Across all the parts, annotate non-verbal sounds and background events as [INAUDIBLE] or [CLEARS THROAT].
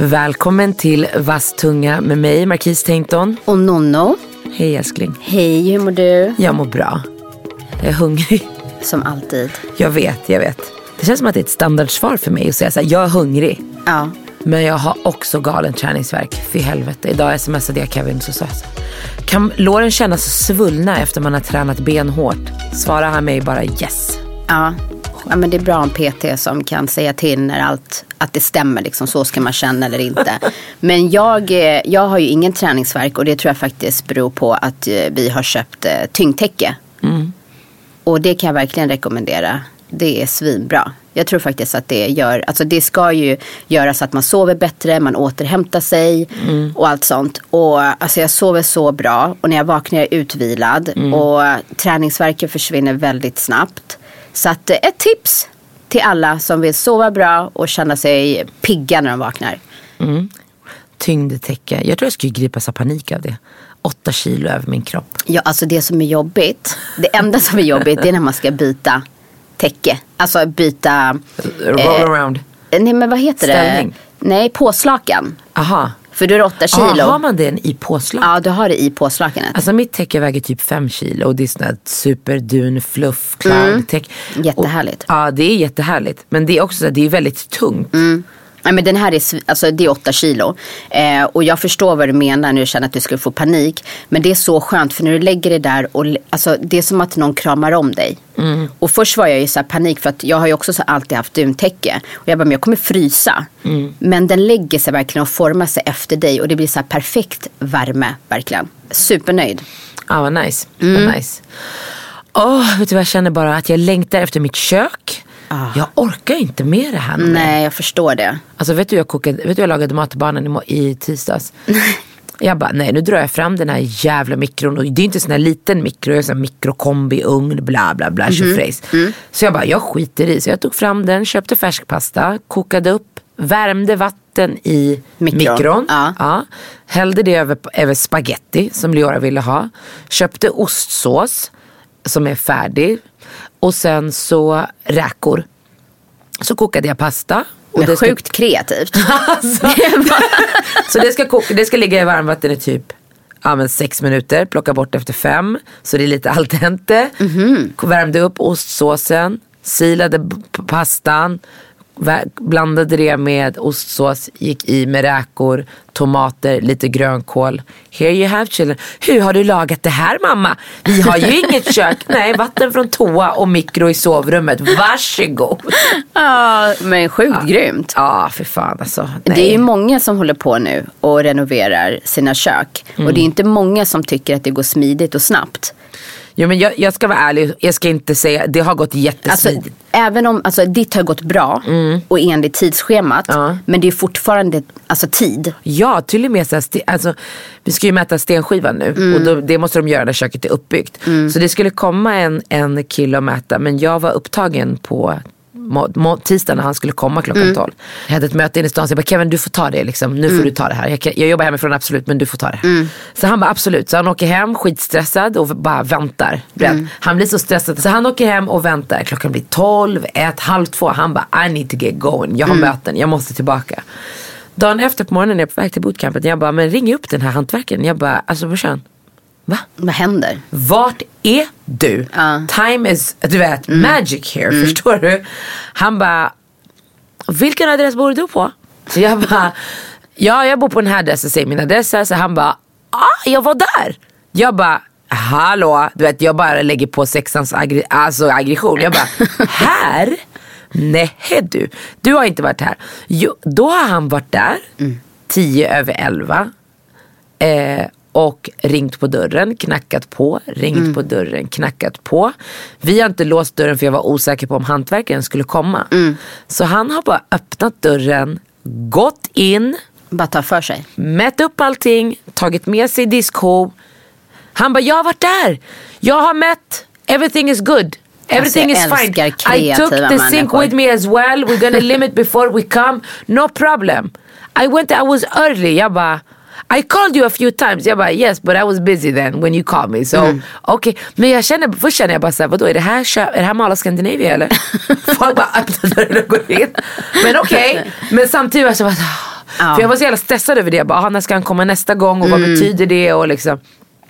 Välkommen till Vass tunga med mig, Marquis Tainton. Och Nonno. Hej älskling. Hej, hur mår du? Jag mår bra. Jag är hungrig. Som alltid. Jag vet, jag vet. Det känns som att det är ett standardsvar för mig att säga så här, jag är hungrig. Ja. Men jag har också galen träningsverk. Fy helvete. Idag smsade jag Kevin så sa jag Kan låren kännas svullna efter man har tränat benhårt? Svarar han mig bara yes. Ja. Ja, men det är bra en PT som kan säga till när allt, att det stämmer. Liksom, så ska man känna eller inte. [LAUGHS] Men jag, eh, jag har ju ingen träningsverk och det tror jag faktiskt beror på att eh, vi har köpt eh, tyngdtäcke. Och det kan jag verkligen rekommendera. Det är svinbra. Jag tror faktiskt att det gör, alltså det ska ju göra så att man sover bättre, man återhämtar sig och allt sånt. Och alltså jag sover så bra och när jag vaknar är jag utvilad och träningsverken försvinner väldigt snabbt. Så att eh, ett tips till alla som vill sova bra och känna sig pigga när de vaknar. Tyngdtäcke. Jag tror jag skulle gripas av panik av det. Åtta kilo över min kropp. Ja, alltså det som är jobbigt, det enda som är jobbigt det är när man ska byta täcke. Alltså byta, Roll around. nej men vad heter Ställning. det? Nej, påslakan. Aha. För du är åtta kilo. Aha, har man den i påslag? Ja, du har det i påslakanet. Alltså mitt täcke väger typ fem kilo och det är sån här superdun fluff cloud täck. Jättehärligt. Och, ja det är jättehärligt. Men det är också så här, det är väldigt tungt. Nej, men den här är, alltså, det är åtta kilo. Eh, och jag förstår vad du menar när du känner att du skulle få panik. Men det är så skönt för när du lägger det där och alltså, det är som att någon kramar om dig. Och först var jag i så panik för att jag har ju också så alltid haft duntäcke. Och jag bara, men jag kommer frysa. Men den lägger sig verkligen och formar sig efter dig. Och det blir så perfekt värme, verkligen. Supernöjd. Ja vad nice. Vad nice. Åh, vet du vad jag känner bara? Att jag längtar efter mitt kök. Jag orkar inte med det här. nu. Nej, jag förstår det. Alltså vet du jag, kokade, vet du jag lagade mat barnen i, i tisdags? [LAUGHS] Jag bara, nej nu drar jag fram den här jävla mikron. Och det är inte sån här liten mikro, jag har sån här mikrokombiugn, bla bla bla, tjofräs. Så jag bara, jag skiter i. Så jag tog fram den, köpte färskpasta, kokade upp, värmde vatten i Mikron. mikron. Ja. Hällde det över, över spaghetti som Leora ville ha. Köpte ostsås som är färdig. Och sen så räkor. Så kokade jag pasta. Och Men det ska- sjukt kreativt. [LAUGHS] Alltså, [LAUGHS] så det ska, koka, det ska ligga i varmvatten i typ ja, men sex minuter. Plocka bort efter fem. Så det är lite al dente. Värmde upp ostsåsen. Silade pastan. Blandade det med ostsås. Gick i med räkor, tomater, lite grönkål. Here you have children. Hur har du lagat det här mamma? Vi har ju [LAUGHS] inget kök. Nej, vatten från toa och mikro i sovrummet. Varsågod. Ja, men sjukt grymt. Ja, för fan alltså. Nej. Det är ju många som håller på nu och renoverar sina kök. Och Mm. det är inte många som tycker att det går smidigt och snabbt. Jo men jag, jag ska vara ärlig, jag ska inte säga, det har gått Alltså, jättesmidigt. även om alltså, ditt har gått bra och enligt tidsschemat. Mm. Ja. Men det är fortfarande alltså, tid. ja, till och med så här, alltså, vi ska ju mäta stenskivan nu Mm. och då, det måste de göra när köket är uppbyggt. Så det skulle komma en, en kille och mäta men jag var upptagen på må, må, tisdag när han skulle komma klockan Mm. 12. Jag hade ett möte inne i stan så jag bara Kevin du får ta det liksom. Nu får du ta det här. Jag, kan, jag jobbar hemifrån absolut men du får ta det. Mm. Så han bara absolut. Så han åker hem skitstressad och bara väntar. Mm. Han blir så stressad så han åker hem och väntar. Klockan blir 12, 1, halv 2. Han bara I need to get going. Jag har Mm. möten, jag måste tillbaka. Dagen efter på morgonen när jag är på väg till bootcampet. Jag bara men ring upp den här hantverkaren. Jag bara alltså brorsan. Va? Vad händer? Vart är du? Ja. Time is, du vet, magic here. Förstår du? Han bara, vilken adress bor du på? Så jag bara, ja jag bor på den här adressen, säger min adress. Så han bara, ah jag var där. Jag bara, hallå, du vet jag bara lägger på sexans aggre- alltså aggression. Jag bara, [LAUGHS] här? Nej du, du har inte varit här. Jo, då har han varit där, tio över elva. Eh, och ringt på dörren, knackat på, ringt på dörren, knackat på. Vi har inte låst dörren för jag var osäker på om hantverkaren skulle komma. Så han har bara öppnat dörren, gått in, Bara ta för sig. mätt upp allting, tagit med sig diskhov. Han bara, jag har varit där. Jag har mätt. Everything is good. Everything Alltså, is fine. I took the sink människor. with me as well. We're gonna [LAUGHS] limit before we come. No problem. I went, I was early. Jag bara, I called you a few times. Jag bara, yes but I was busy then when you called me. So, Mm. okay. Men jag känner, först känner jag bara såhär, vadå är det här, kö- är det här Mala Scandinavia eller? [LAUGHS] Folk bara öppnar dörren och går in. Men okej. [LAUGHS] Men samtidigt var jag så bara, för jag var så jävla stressad över det. Jag bara, ah, när ska han komma nästa gång och vad Mm. betyder det? Och liksom.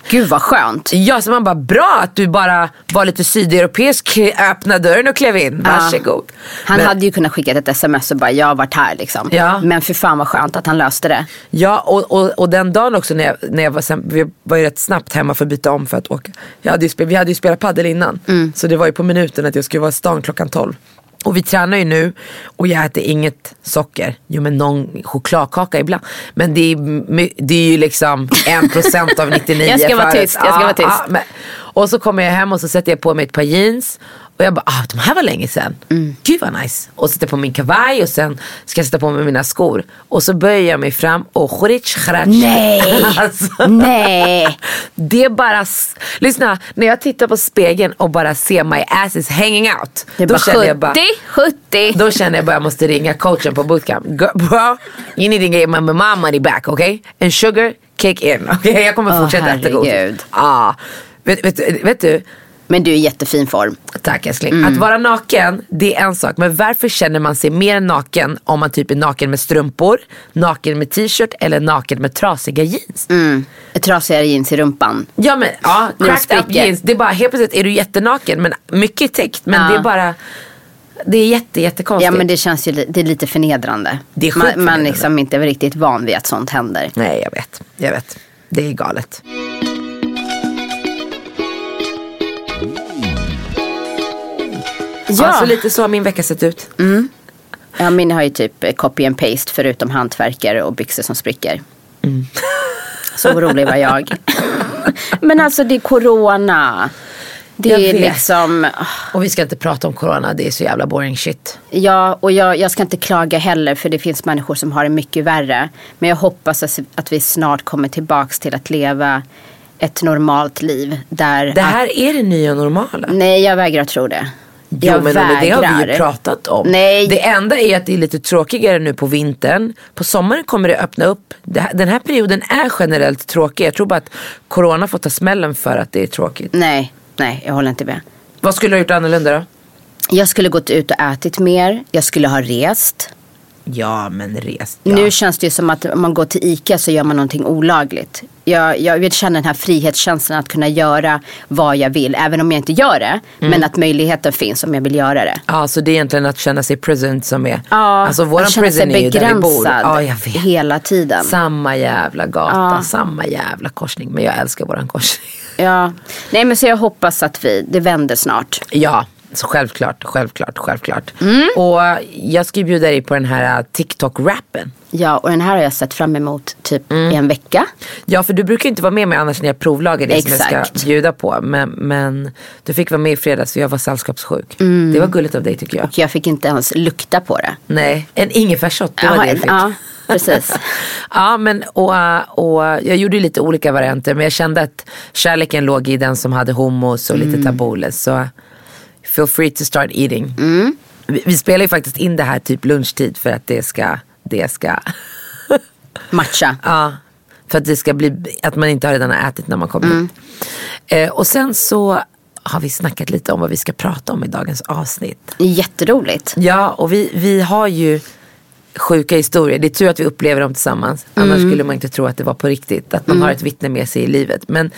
Gud vad skönt. Ja, så man bara, bra att du bara var lite sydeuropeisk, öppnade dörren och klev in. Varsågod. Han Men- hade ju kunnat skicka ett sms och bara jag har varit här liksom. Ja. Men för fan vad skönt att han löste det. Ja, och, och, och den dagen också när jag, när jag var, sen, vi var ju rätt snabbt hemma för att byta om för att åka. Jag hade ju vi hade ju spelat padel innan. Så det var ju på minuten att jag skulle vara i stan klockan 12. Och vi tränar ju nu och jag äter inget socker. Jo men någon chokladkaka ibland. Men det är, det är ju liksom 1% av [LAUGHS] 99 Jag ska vara förut. tyst, jag ska vara tyst. men, och så kommer jag hem och så sätter jag på mig ett par jeans. Och jag bara, ah, de här var länge sedan. Mm. Gud vad nice. Och sätter på min kavaj och sen ska jag sätta på mig mina skor. Och så böjer jag mig fram och chorich chrach. Nej. [LAUGHS] Alltså, Nej. [LAUGHS] det är bara, lyssna, när jag tittar på spegeln och bara ser my ass is hanging out. Det är då bara känner 70, jag bara, 70. då känner jag bara jag måste ringa coachen på bootcamp. Girl, Bro, you need to get my mom money back, okay? And sugar, kick in. Okay? Jag kommer fortsätta äta godis. herregud. Ah. Vet, vet, vet du, Men du är i jättefin form. Tack älskling. Att vara naken, det är en sak. Men varför känner man sig mer naken om man typ är naken med strumpor, naken med t-shirt eller naken med trasiga jeans? Mm. Trasigare jeans i rumpan. Ja men ja, cracked up jeans. Det är bara helt plötsligt är du jättenaken men mycket är täckt. Men Ja. det är bara, det är jätte jättekonstigt. Ja men det känns ju det är lite förnedrande. Det är man, man förnedrande. liksom inte är riktigt van vid att sånt händer. Nej jag vet, jag vet. Det är galet. Ja. Alltså lite så har min vecka sett ut. Ja, min har ju typ copy and paste förutom hantverkare och byxor som spricker. Mm. Så orolig var jag. [LAUGHS] Men alltså det är corona. Det Jag är vet. liksom, Och vi ska inte prata om corona, det är så jävla boring shit. ja och jag, jag ska inte klaga heller för det finns människor som har det mycket värre. Men jag hoppas att, att vi snart kommer tillbaks till att leva ett normalt liv. Där Det här är det nya normala. Nej, jag vägrar tro det. Jo Jag men Olle, det har vi ju vägrar. pratat om. Nej. Det enda är att det är lite tråkigare nu på vintern. På sommaren kommer det öppna upp. Den här perioden är generellt tråkig. Jag tror bara att corona får ta smällen för att det är tråkigt. Nej, nej, jag håller inte med. Vad skulle du ha gjort annorlunda då? Jag skulle gått ut och ätit mer. Jag skulle ha rest. Ja men rest. Ja. Nu känns det ju som att om man går till ICA så gör man någonting olagligt. Jag, jag vill känna den här frihetskänslan att kunna göra vad jag vill. Även om jag inte gör det. Mm. Men att möjligheten finns om jag vill göra det. Ja så det är egentligen att känna sig present som är. Ja, alltså våran prison är ju där vi bor. Ja jag vet. hela tiden. Samma jävla gata, Ja. samma jävla korsning. Men jag älskar våran korsning. Ja. Nej men så jag hoppas att vi, det vänder snart. Ja, så självklart, självklart, självklart. Mm. Och jag ska ju bjuda dig på den här uh, TikTok-rappen. Ja och den här har jag sett fram emot typ Mm. i en vecka. Ja, för du brukar inte vara med mig annars när jag provlagar det som jag Exakt. ska bjuda på. Men, men du fick vara med i fredags för jag var sällskapssjuk. Mm. Det var gulligt av dig tycker jag. Och jag fick inte ens lukta på det. Nej, en ingefärsshot, det var det du fick. ja, precis. [LAUGHS] ja, men och, och jag gjorde ju lite olika varianter men jag kände att kärleken låg i den som hade hummus och Mm. lite taboles. Så feel free to start eating. Mm. Vi, vi spelar ju faktiskt in det här typ lunchtid för att det ska, det ska, [LAUGHS] Matcha. ja, för att det ska bli, att man inte har redan har ätit när man kommer Mm. hit. Eh, och sen så har vi snackat lite om vad vi ska prata om i dagens avsnitt. Jätteroligt. Ja, och vi, vi har ju sjuka historier. Det är tur att vi upplever dem tillsammans. Annars skulle man inte tro att det var på riktigt. Att man har ett vittne med sig i livet. Men,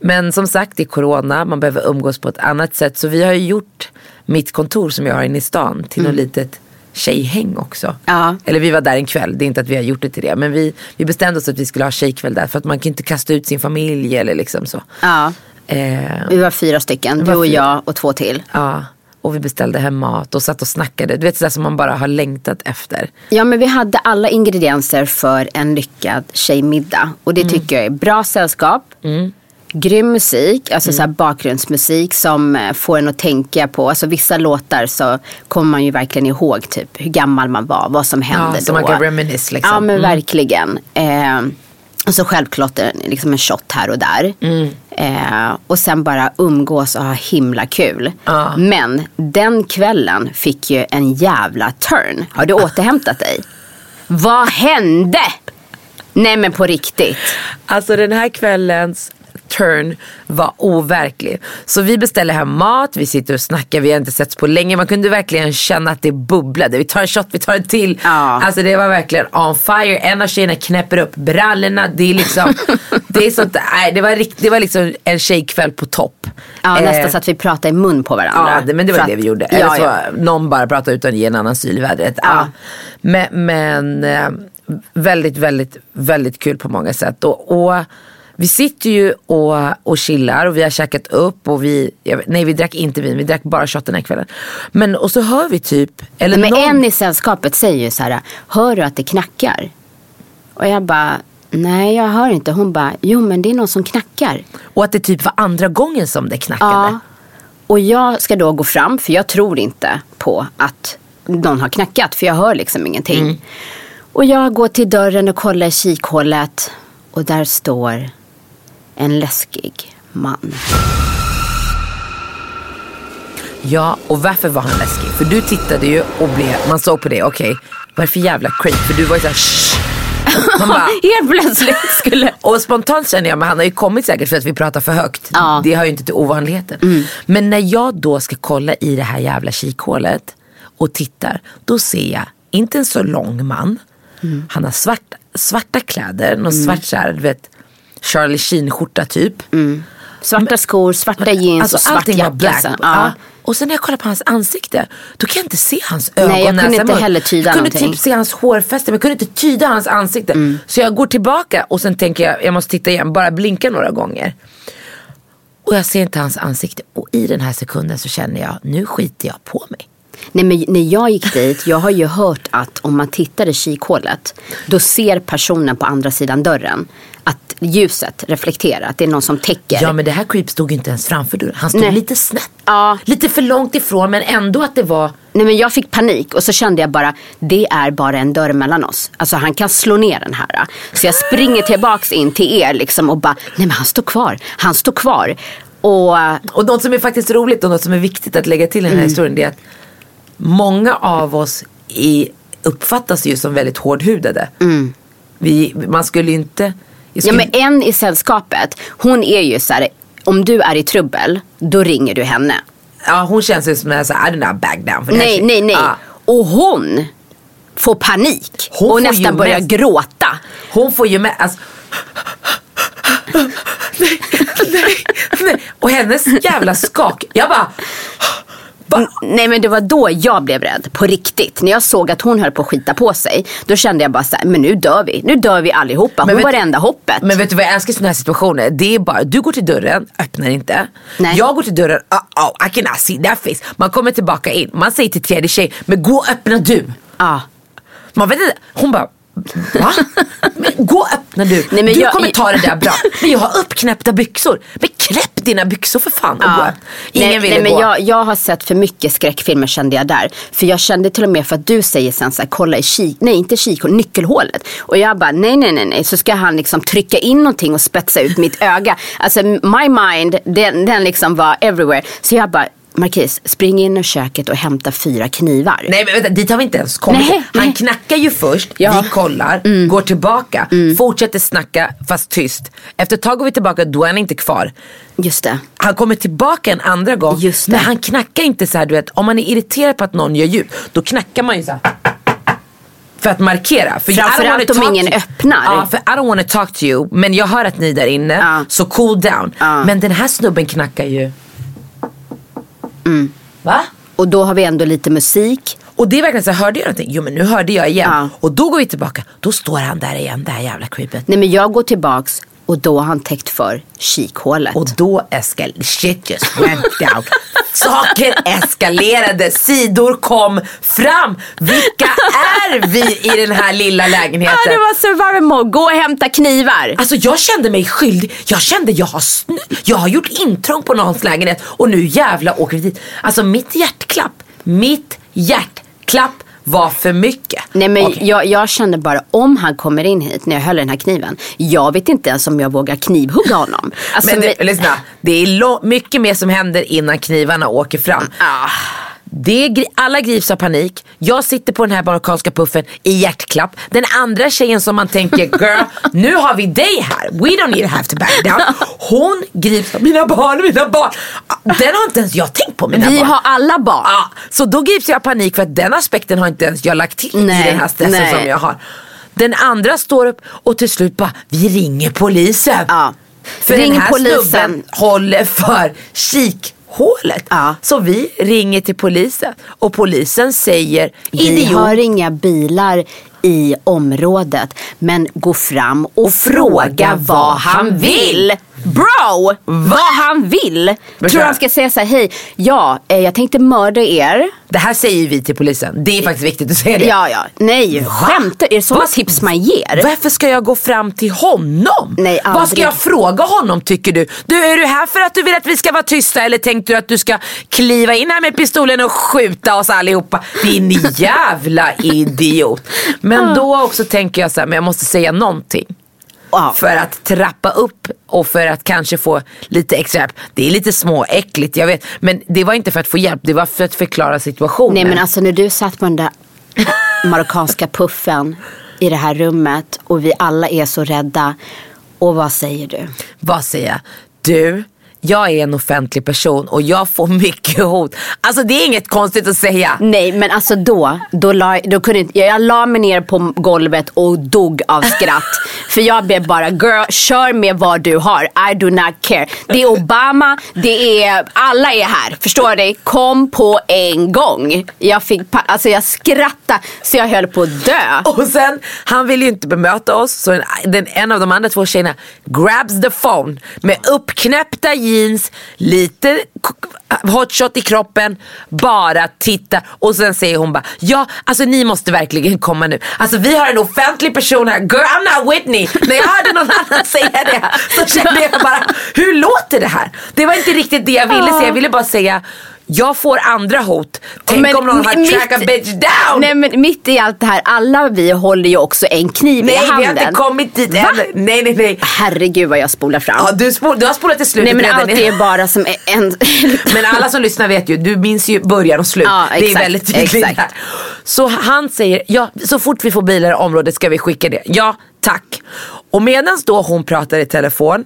men som sagt, det är corona. Man behöver umgås på ett annat sätt. Så vi har ju gjort mitt kontor som jag har inne i stan till något litet tjejhäng också. Ja. Eller vi var där en kväll, det är inte att vi har gjort det till det. Men vi, vi bestämde oss att vi skulle ha tjejkväll där. För att man kan inte kasta ut sin familj eller liksom så. Ja. Eh, Vi var fyra stycken. Du och jag och två till. Ja, och vi beställde hem mat och satt och snackade. Du vet sådär som man bara har längtat efter. Ja men vi hade alla ingredienser för en lyckad tjejmiddag. Och det tycker jag är bra sällskap. Grym musik, alltså så här bakgrundsmusik som eh, får en att tänka på, alltså vissa låtar så kommer man ju verkligen ihåg typ hur gammal man var, vad som hände Ja, så då. man kan reminisce liksom. Ja men verkligen. Eh, så självklart liksom en shot här och där. Mm. Eh, och sen bara umgås och ha himla kul. Ja. Men den kvällen fick ju en jävla turn. Har du återhämtat dig? Vad hände? Nej men på riktigt. Alltså den här kvällens turn var overklig. Så vi beställer hem mat, vi sitter och snackar, vi har inte setts på länge. Man kunde verkligen känna att det bubblade. Vi tar en shot, vi tar en till. Ja. Alltså det var verkligen on fire. En av tjejerna knäpper upp brallorna. Det är liksom, [LAUGHS] det är sånt, nej, det, var rikt, det var liksom en tjejkväll på topp. Ja, Eh, nästan så att vi pratade i mun på varandra. Ja, det, men det var För det att- vi gjorde. Ja, Eller så ja. någon bara pratade utan att ge en annan syl i vädret. Ja. Ja. Men, men eh, väldigt, väldigt, väldigt kul på många sätt. Och, och vi sitter ju och, och chillar och vi har käkat upp och vi, jag nej vi drack inte vin, vi drack bara shot den här kvällen. Men och så hör vi typ, eller Men någon, en i sällskapet säger ju så här, hör du att det knackar? Och jag bara, nej jag hör inte. Hon bara, jo men det är någon som knackar. och att det typ var andra gången som det knackade. Ja. Och jag ska då gå fram, för jag tror inte på att någon har knackat, för jag hör liksom ingenting. Mm. Och jag går till dörren och kollar i kikhålet och där står en läskig man. Ja, och varför var han läskig? För du tittade ju och blev, man såg på det, okej, vad är det för jävla creep? För du var ju såhär shh. Man bara, [LAUGHS] Helt plötsligt skulle... Och spontant känner jag, men han har ju kommit säkert för att vi pratar för högt. Ja. Det hör ju inte till ovanligheten. Men när jag då ska kolla i det här jävla kikhålet och tittar, då ser jag inte en så lång man. Han har svart, svarta kläder, någon svart så här, du vet, Charlie Sheen-skjorta typ. Svarta skor, svarta jeans Alltså och svart allting var jacka. black. så- Ja. Ja. Och sen när jag kollar på hans ansikte, då kan jag inte se hans ögon, Nej, jag kunde inte heller tyda Jag kunde någonting. typ se hans hårfäste, men jag kunde inte tyda hans ansikte. Mm. Så jag går tillbaka och sen tänker jag, jag måste titta igen, bara blinka några gånger. Och jag ser inte hans ansikte. Och i den här sekunden så känner jag, nu skiter jag på mig. Nej men när jag gick dit, jag har ju hört att om man tittar i kikhålet då ser personen på andra sidan dörren att ljuset reflekterar, att det är någon som täcker. Ja men det här creep stod ju inte ens framför dörren. Han stod Nej. lite snett. Ja. Lite för långt ifrån men ändå att det var Nej men jag fick panik och så kände jag bara, det är bara en dörr mellan oss. Alltså han kan slå ner den här. Så jag springer tillbaks in till er liksom och bara, nej men han står kvar, han står kvar. Och Och något som är faktiskt roligt och något som är viktigt att lägga till i den Mm. här historien det är att många av oss i, uppfattas ju som väldigt hårdhudade. Vi, man skulle inte... Mm. Ja skulle, men en i sällskapet, hon är ju så här, om du är i trubbel, då ringer du henne. ja, hon känns ju som en sån här, I do not back down. För Nej, nej, nej. Ja. Och hon får panik Hon och får nästan börjar mest- gråta. Hon får ju med, alltså, nej, nej, nej. Och hennes jävla skak. Jag bara, Nej men det var då jag blev rädd, på riktigt. När jag såg att hon höll på att skita på sig, då kände jag bara så här, men nu dör vi. Nu dör vi allihopa. Hon vet- var det enda hoppet. Men vet du vad jag älskar i sådana här situationer? Det är bara, du går till dörren, öppnar inte. Nej. Jag går till dörren, uh oh, I cannot see that face. Man kommer tillbaka in, man säger till tredje tjej, men gå och öppna du. Ja. Man vet inte, hon bara, va? Men gå och öppna du. Nej, men du jag- kommer ta det där bra. [LAUGHS] Men jag har uppknäppta byxor. Men knäpp dina byxor för fan och gå. Ja. Ingen nej, ville nej, men gå. jag, jag har sett för mycket skräckfilmer kände jag där. För jag kände till och med för att du säger sen så här, kolla i kik, nej inte kik, nyckelhålet. Och jag bara, nej nej nej nej, så ska han liksom trycka in någonting och spetsa ut mitt öga. Alltså my mind, den, den liksom var everywhere. Så jag bara, Marquis, spring in i köket och hämta fyra knivar. Nej men vänta, dit har vi inte ens kommit. Nej, Han nej. knackar ju först, Ja. Mm. vi kollar, går tillbaka, fortsätter snacka fast tyst. Efter ett tag går vi tillbaka, då är han inte kvar. Just det. Han kommer tillbaka en andra gång. Just det. Men han knackar inte så här, du vet, om man är irriterad på att någon gör ljud, då knackar man ju så här. För att markera. För Framförallt om ingen to- öppnar. Ja, för I don't wanna talk to you. Men jag hör att ni är där inne. Ja. Så cool down. Ja. Men den här snubben knackar ju. Mm. Va? Och då har vi ändå lite musik. Och det är verkligen så här, hörde jag någonting? Jo men nu hörde jag igen. Ja. Och då går vi tillbaka. Då står han där igen, det här jävla creepet. Nej men jag går tillbaks och då har han täckt för kikhålet. Och då eskalerade, shit just went down. Saker eskalerade, sidor kom fram. Vilka är vi i den här lilla lägenheten? Ja, det var survival mode. Gå och hämta knivar. Alltså jag kände mig skyldig. Jag kände jag har, snu- jag har gjort intrång på någons lägenhet och nu jävla åker vi dit. Alltså mitt hjärtklapp, mitt hjärtklapp var för mycket. Nej men Okej. jag, jag kände bara om han kommer in hit när jag höll den här kniven. Jag vet inte ens om jag vågar knivhugga honom. [LAUGHS] Alltså, Men det, vi- lyssna, det är mycket mer som händer innan knivarna åker fram. Ah. Det alla grips av panik. Jag sitter på den här marockanska puffen i hjärtklapp. Den andra tjejen som man tänker, [LAUGHS] girl, nu har vi dig här. We don't need to have to back down. Hon grips av mina barn, mina barn. Den har inte ens jag tänkt på, mina vi barn. har alla barn. Ja, så då grips jag av panik för att den aspekten har inte ens jag lagt till Nej, i den här stressen nej. som jag har. Den andra står upp och till slut bara, vi ringer polisen. Ja. För Ring den här polisen. snubben håller för kikhålet. Ja. Så vi ringer till polisen och polisen säger Vi idiot. har inga bilar i området. Men gå fram och, fråga vad han vill. Bro! Vad han vill. Så Tror han ska säga så här, hej, ja, eh, jag tänkte mörda er. Det här säger vi till polisen. Det är faktiskt viktigt att säga det. Ja, ja. Nej, skämtar Är det sådana tips man ger? Varför ska jag gå fram till honom? Nej, Vad ska aldrig. jag fråga honom tycker du? Du, är du här för att du vill att vi ska vara tysta eller tänkte du att du ska kliva in här med pistolen och skjuta oss allihopa? Din [LAUGHS] jävla idiot. Men då också tänker jag så här, men jag måste säga någonting. Ja. För att trappa upp och för att kanske få lite extra hjälp. Det är lite småäckligt, jag vet. Men det var inte för att få hjälp, det var för att förklara situationen. Nej men alltså när du satt på den där marockanska puffen i det här rummet och vi alla är så rädda. Och vad säger du? Vad säger jag? Du, jag är en offentlig person och jag får mycket hot. Alltså det är inget konstigt att säga. Nej men alltså då, då, la, då kunde inte, jag, jag la mig ner på golvet och dog av skratt. [LAUGHS] För jag blev bara, girl kör med vad du har. I do not care. Det är Obama, det är, alla är här. Förstår du? Kom på en gång. Jag fick, alltså jag skrattade så jag höll på att dö. Och sen, han vill ju inte bemöta oss så en, den, en av de andra två tjejerna grabs the phone med uppknäppta jeans, lite hotshot i kroppen, bara titta och sen säger hon bara ja alltså ni måste verkligen komma nu. Alltså vi har en offentlig person här, girl I'm not Whitney. När jag hörde någon annan säga det så kände jag bara hur låter det här? Det var inte riktigt det jag ville säga, jag ville bara säga jag får andra hot. Tänk Men om någon har track a bitch down. Nej men mitt i allt det här, alla vi håller ju också en kniv Nej i vi handen. har inte kommit dit än. Nej nej nej. Herregud vad jag spolar fram. Ja, du, spol, du har spolat till slutet Nej men allt är bara som en... [LAUGHS] Men alla som lyssnar vet ju, du minns ju början och slut. Ja, det är exakt, väldigt tydligt exakt. Så han säger, ja så fort vi får bilar i området ska vi skicka det. Ja, tack. Och medan då hon pratar i telefon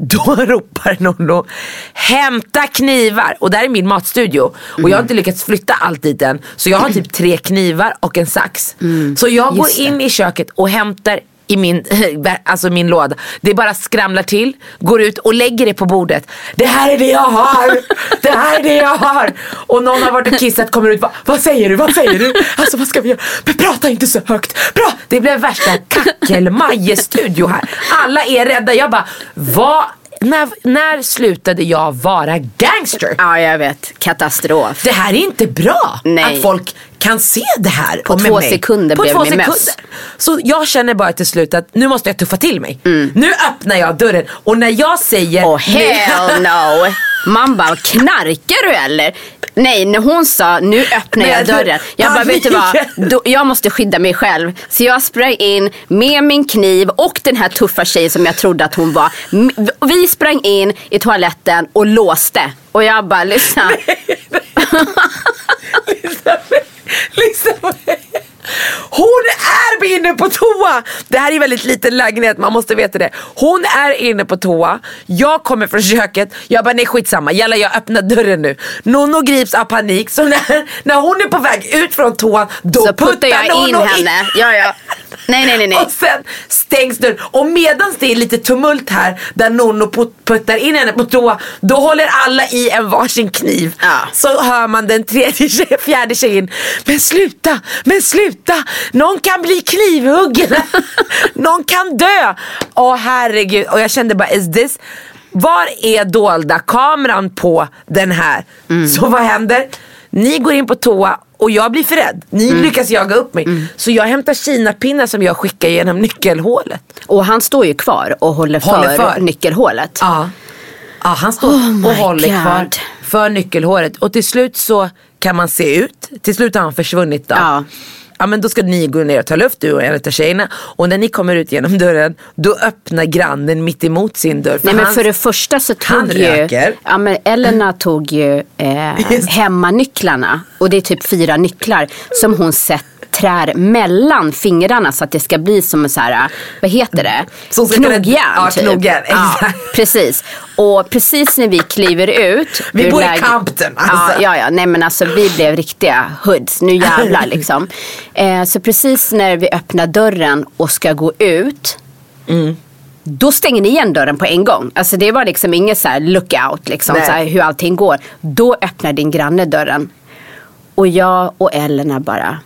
då [LAUGHS] ropar Nonno, hämta knivar. Och där är min matstudio. Och jag har inte lyckats flytta allt dit än. Så jag har typ tre knivar och en sax. Så jag går det. in i köket och hämtar i min, [LAUGHS] alltså min låda. Det bara skramlar till, går ut och lägger det på bordet. Det här är det jag har! Det här är det jag har! Och någon har varit och kissat kommer ut. Va, vad säger du? Vad säger du? Alltså vad ska vi göra? Men prata inte så högt! Bra! Det blev värsta kackelmajestudio här. Alla är rädda. Jag bara, vad? När, när slutade jag vara gangster? Ja jag vet, katastrof. Det här är inte bra Nej. att folk kan se det här. På två mig. sekunder På blev två sekunder. möss. Så jag känner bara till slut att nu måste jag tuffa till mig. Nu öppnar jag dörren och när jag säger Mm. Oh hell no. Man bara, knarkar du eller? Nej, när hon sa nu öppnar jag dörren. Jag bara, vet du vad? Då, jag måste skydda mig själv. Så jag sprang in med min kniv och den här tuffa tjejen som jag trådde att hon var. Vi sprang in i toaletten och låste. Och jag bara, lyssna [LAUGHS] [LAUGHS] på mig. Lyssna på mig. Hon är inne på toa! Det här är en väldigt liten lägenhet, man måste veta det. Hon är inne på toa, jag kommer från köket, jag bara nej skitsamma, jalla jag öppnar dörren nu. Nonno grips av panik, så när, när hon är på väg ut från toan då Så puttar jag in henne. Ja, ja. Nej, nej, nej, nej. Och sen stängs dörren. Och medans det är lite tumult här där Nonno put- puttar in henne på toa. Då håller alla i en varsin kniv. Ja. Så hör man den tredje [LAUGHS] fjärde tjejen. Men sluta, men sluta. Någon kan bli knivhuggen. [LAUGHS] Någon kan dö. Åh herregud. Och jag kände bara, is this var är dolda kameran på den här? Så vad händer? Ni går in på toa och jag blir för rädd. Ni lyckas jaga upp mig. Så jag hämtar kinapinnar som jag skickar genom nyckelhålet. Och han står ju kvar och håller för, Håller för. nyckelhålet. Ja. ja han står Oh och håller God. kvar för nyckelhåret. Och till slut så kan man se ut. Till slut har han försvunnit då. Ja. Ja men då ska ni gå ner och ta luft du och en av tjejerna. Och när ni kommer ut genom dörren då öppnar grannen mitt emot sin dörr. Nej men för det första så tog ju röker. ja, men Elena tog ju eh, hemmanycklarna och det är typ fyra nycklar som hon sett trär mellan fingrarna så att det ska bli som en så här, vad heter det? Som knogjärn. ja, typ. knogjärn, Ja, exakt. precis. Och precis när vi kliver ut. Vi bor i Ja, alltså. ja, ja, nej men alltså vi blev riktiga hoods, nu jävlar liksom. [LAUGHS] Eh, så precis när vi öppnar dörren och ska gå ut. Då stänger ni igen dörren på en gång. Alltså det var liksom inget så här lookout liksom, Nej. så här, hur allting går. Då öppnar din granne dörren. Och jag och Elena bara,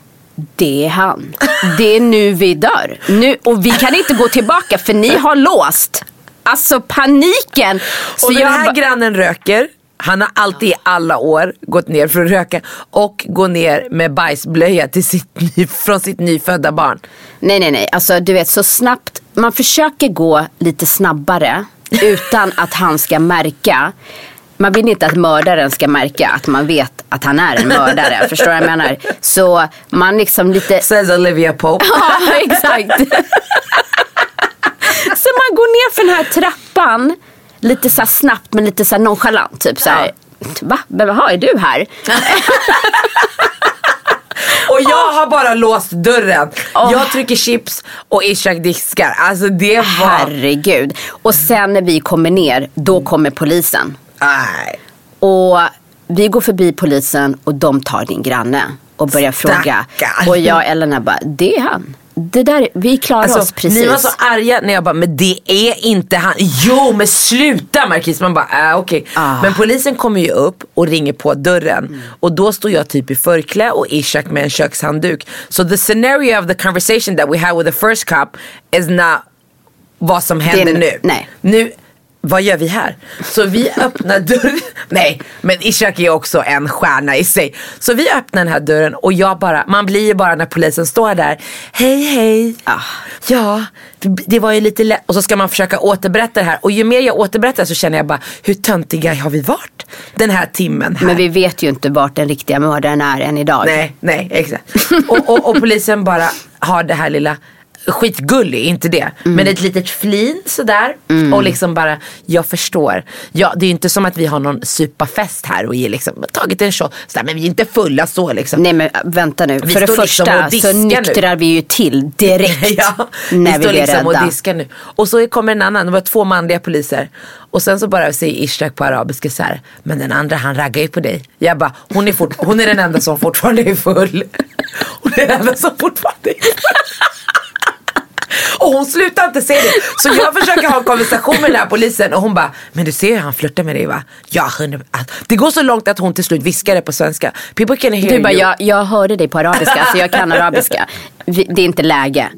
det är han. Det är nu vi dör. Nu, och vi kan inte gå tillbaka för ni har låst. Alltså paniken. Så Och den här grannen röker. Han har alltid i alla år gått ner för att röka och gå ner med bajsblöja till sitt, ny- från sitt nyfödda barn. Nej, nej, nej. Alltså du vet så snabbt. Man försöker gå lite snabbare utan att han ska märka. Man vill inte att mördaren ska märka att man vet att han är en mördare. [LAUGHS] förstår du vad jag menar? Så man liksom lite... Says Olivia Pope. [LAUGHS] Ja, exakt. [LAUGHS] så man går ner för den här trappan lite så snabbt men lite så nonchalant. Typ så här, va? Men Jaha, är du här? Och jag har bara låst dörren. Jag trycker chips och Ishak diskar. Alltså det var... Herregud. Och sen när vi kommer ner, då kommer polisen. Nej. Och vi går förbi polisen och de tar din granne och börjar fråga. Stackarn. Och jag och Elena bara, det är han. Det där, vi klarar oss Alltså, precis. ni var så arga när jag bara, men det är inte han. Jo men sluta Marquis. Man bara, äh, okej. Ah. Men polisen kommer ju upp och ringer på dörren. Och då står jag typ i förklä och Ishak med en kökshandduk. So the scenario of the conversation that we had with the first cop is not vad som händer nu. nej. Nu, vad gör vi här? Så vi öppnar dörren. [LAUGHS] Nej, men Ishak är också en stjärna i sig. Så vi öppnar den här dörren och jag bara, man blir ju bara när polisen står där. Hej hej. Ah. Ja, det var ju lite lätt. Och så ska man försöka återberätta det här. Och ju mer jag återberättar så känner jag bara, hur töntiga har vi varit den här timmen här? Men vi vet ju inte vart den riktiga mördaren är än idag. Nej, nej, exakt. och, och, och polisen bara har det här lilla skitgullig, inte det. Mm. Men ett litet flin sådär. Och liksom bara, jag förstår. Ja, det är ju inte som att vi har någon supafest här och är liksom tagit en shot. Sådär, men vi är inte fulla så liksom. Nej men vänta nu. Vi För det står liksom första diskar så nyktrar vi ju till direkt. [LAUGHS] Ja, när vi, står blir liksom och diskar nu. Och så kommer en annan, det var två manliga poliser. Och sen så bara säger Ishak på arabiska så här, men den andra han raggar ju på dig. Jag bara, hon är, fort, hon är den enda som fortfarande är full. [LAUGHS] Hon är den enda som fortfarande är full. [LAUGHS] Och hon slutar inte säga det. Så jag försöker ha en konversation med den här polisen och hon bara, men du ser hur han flörtar med dig va? Ja, 100 Det går så långt att hon till slut viskar det på svenska. People can hear Du bara, you. jag, jag hörde dig på arabiska så jag kan arabiska. Det är inte läge.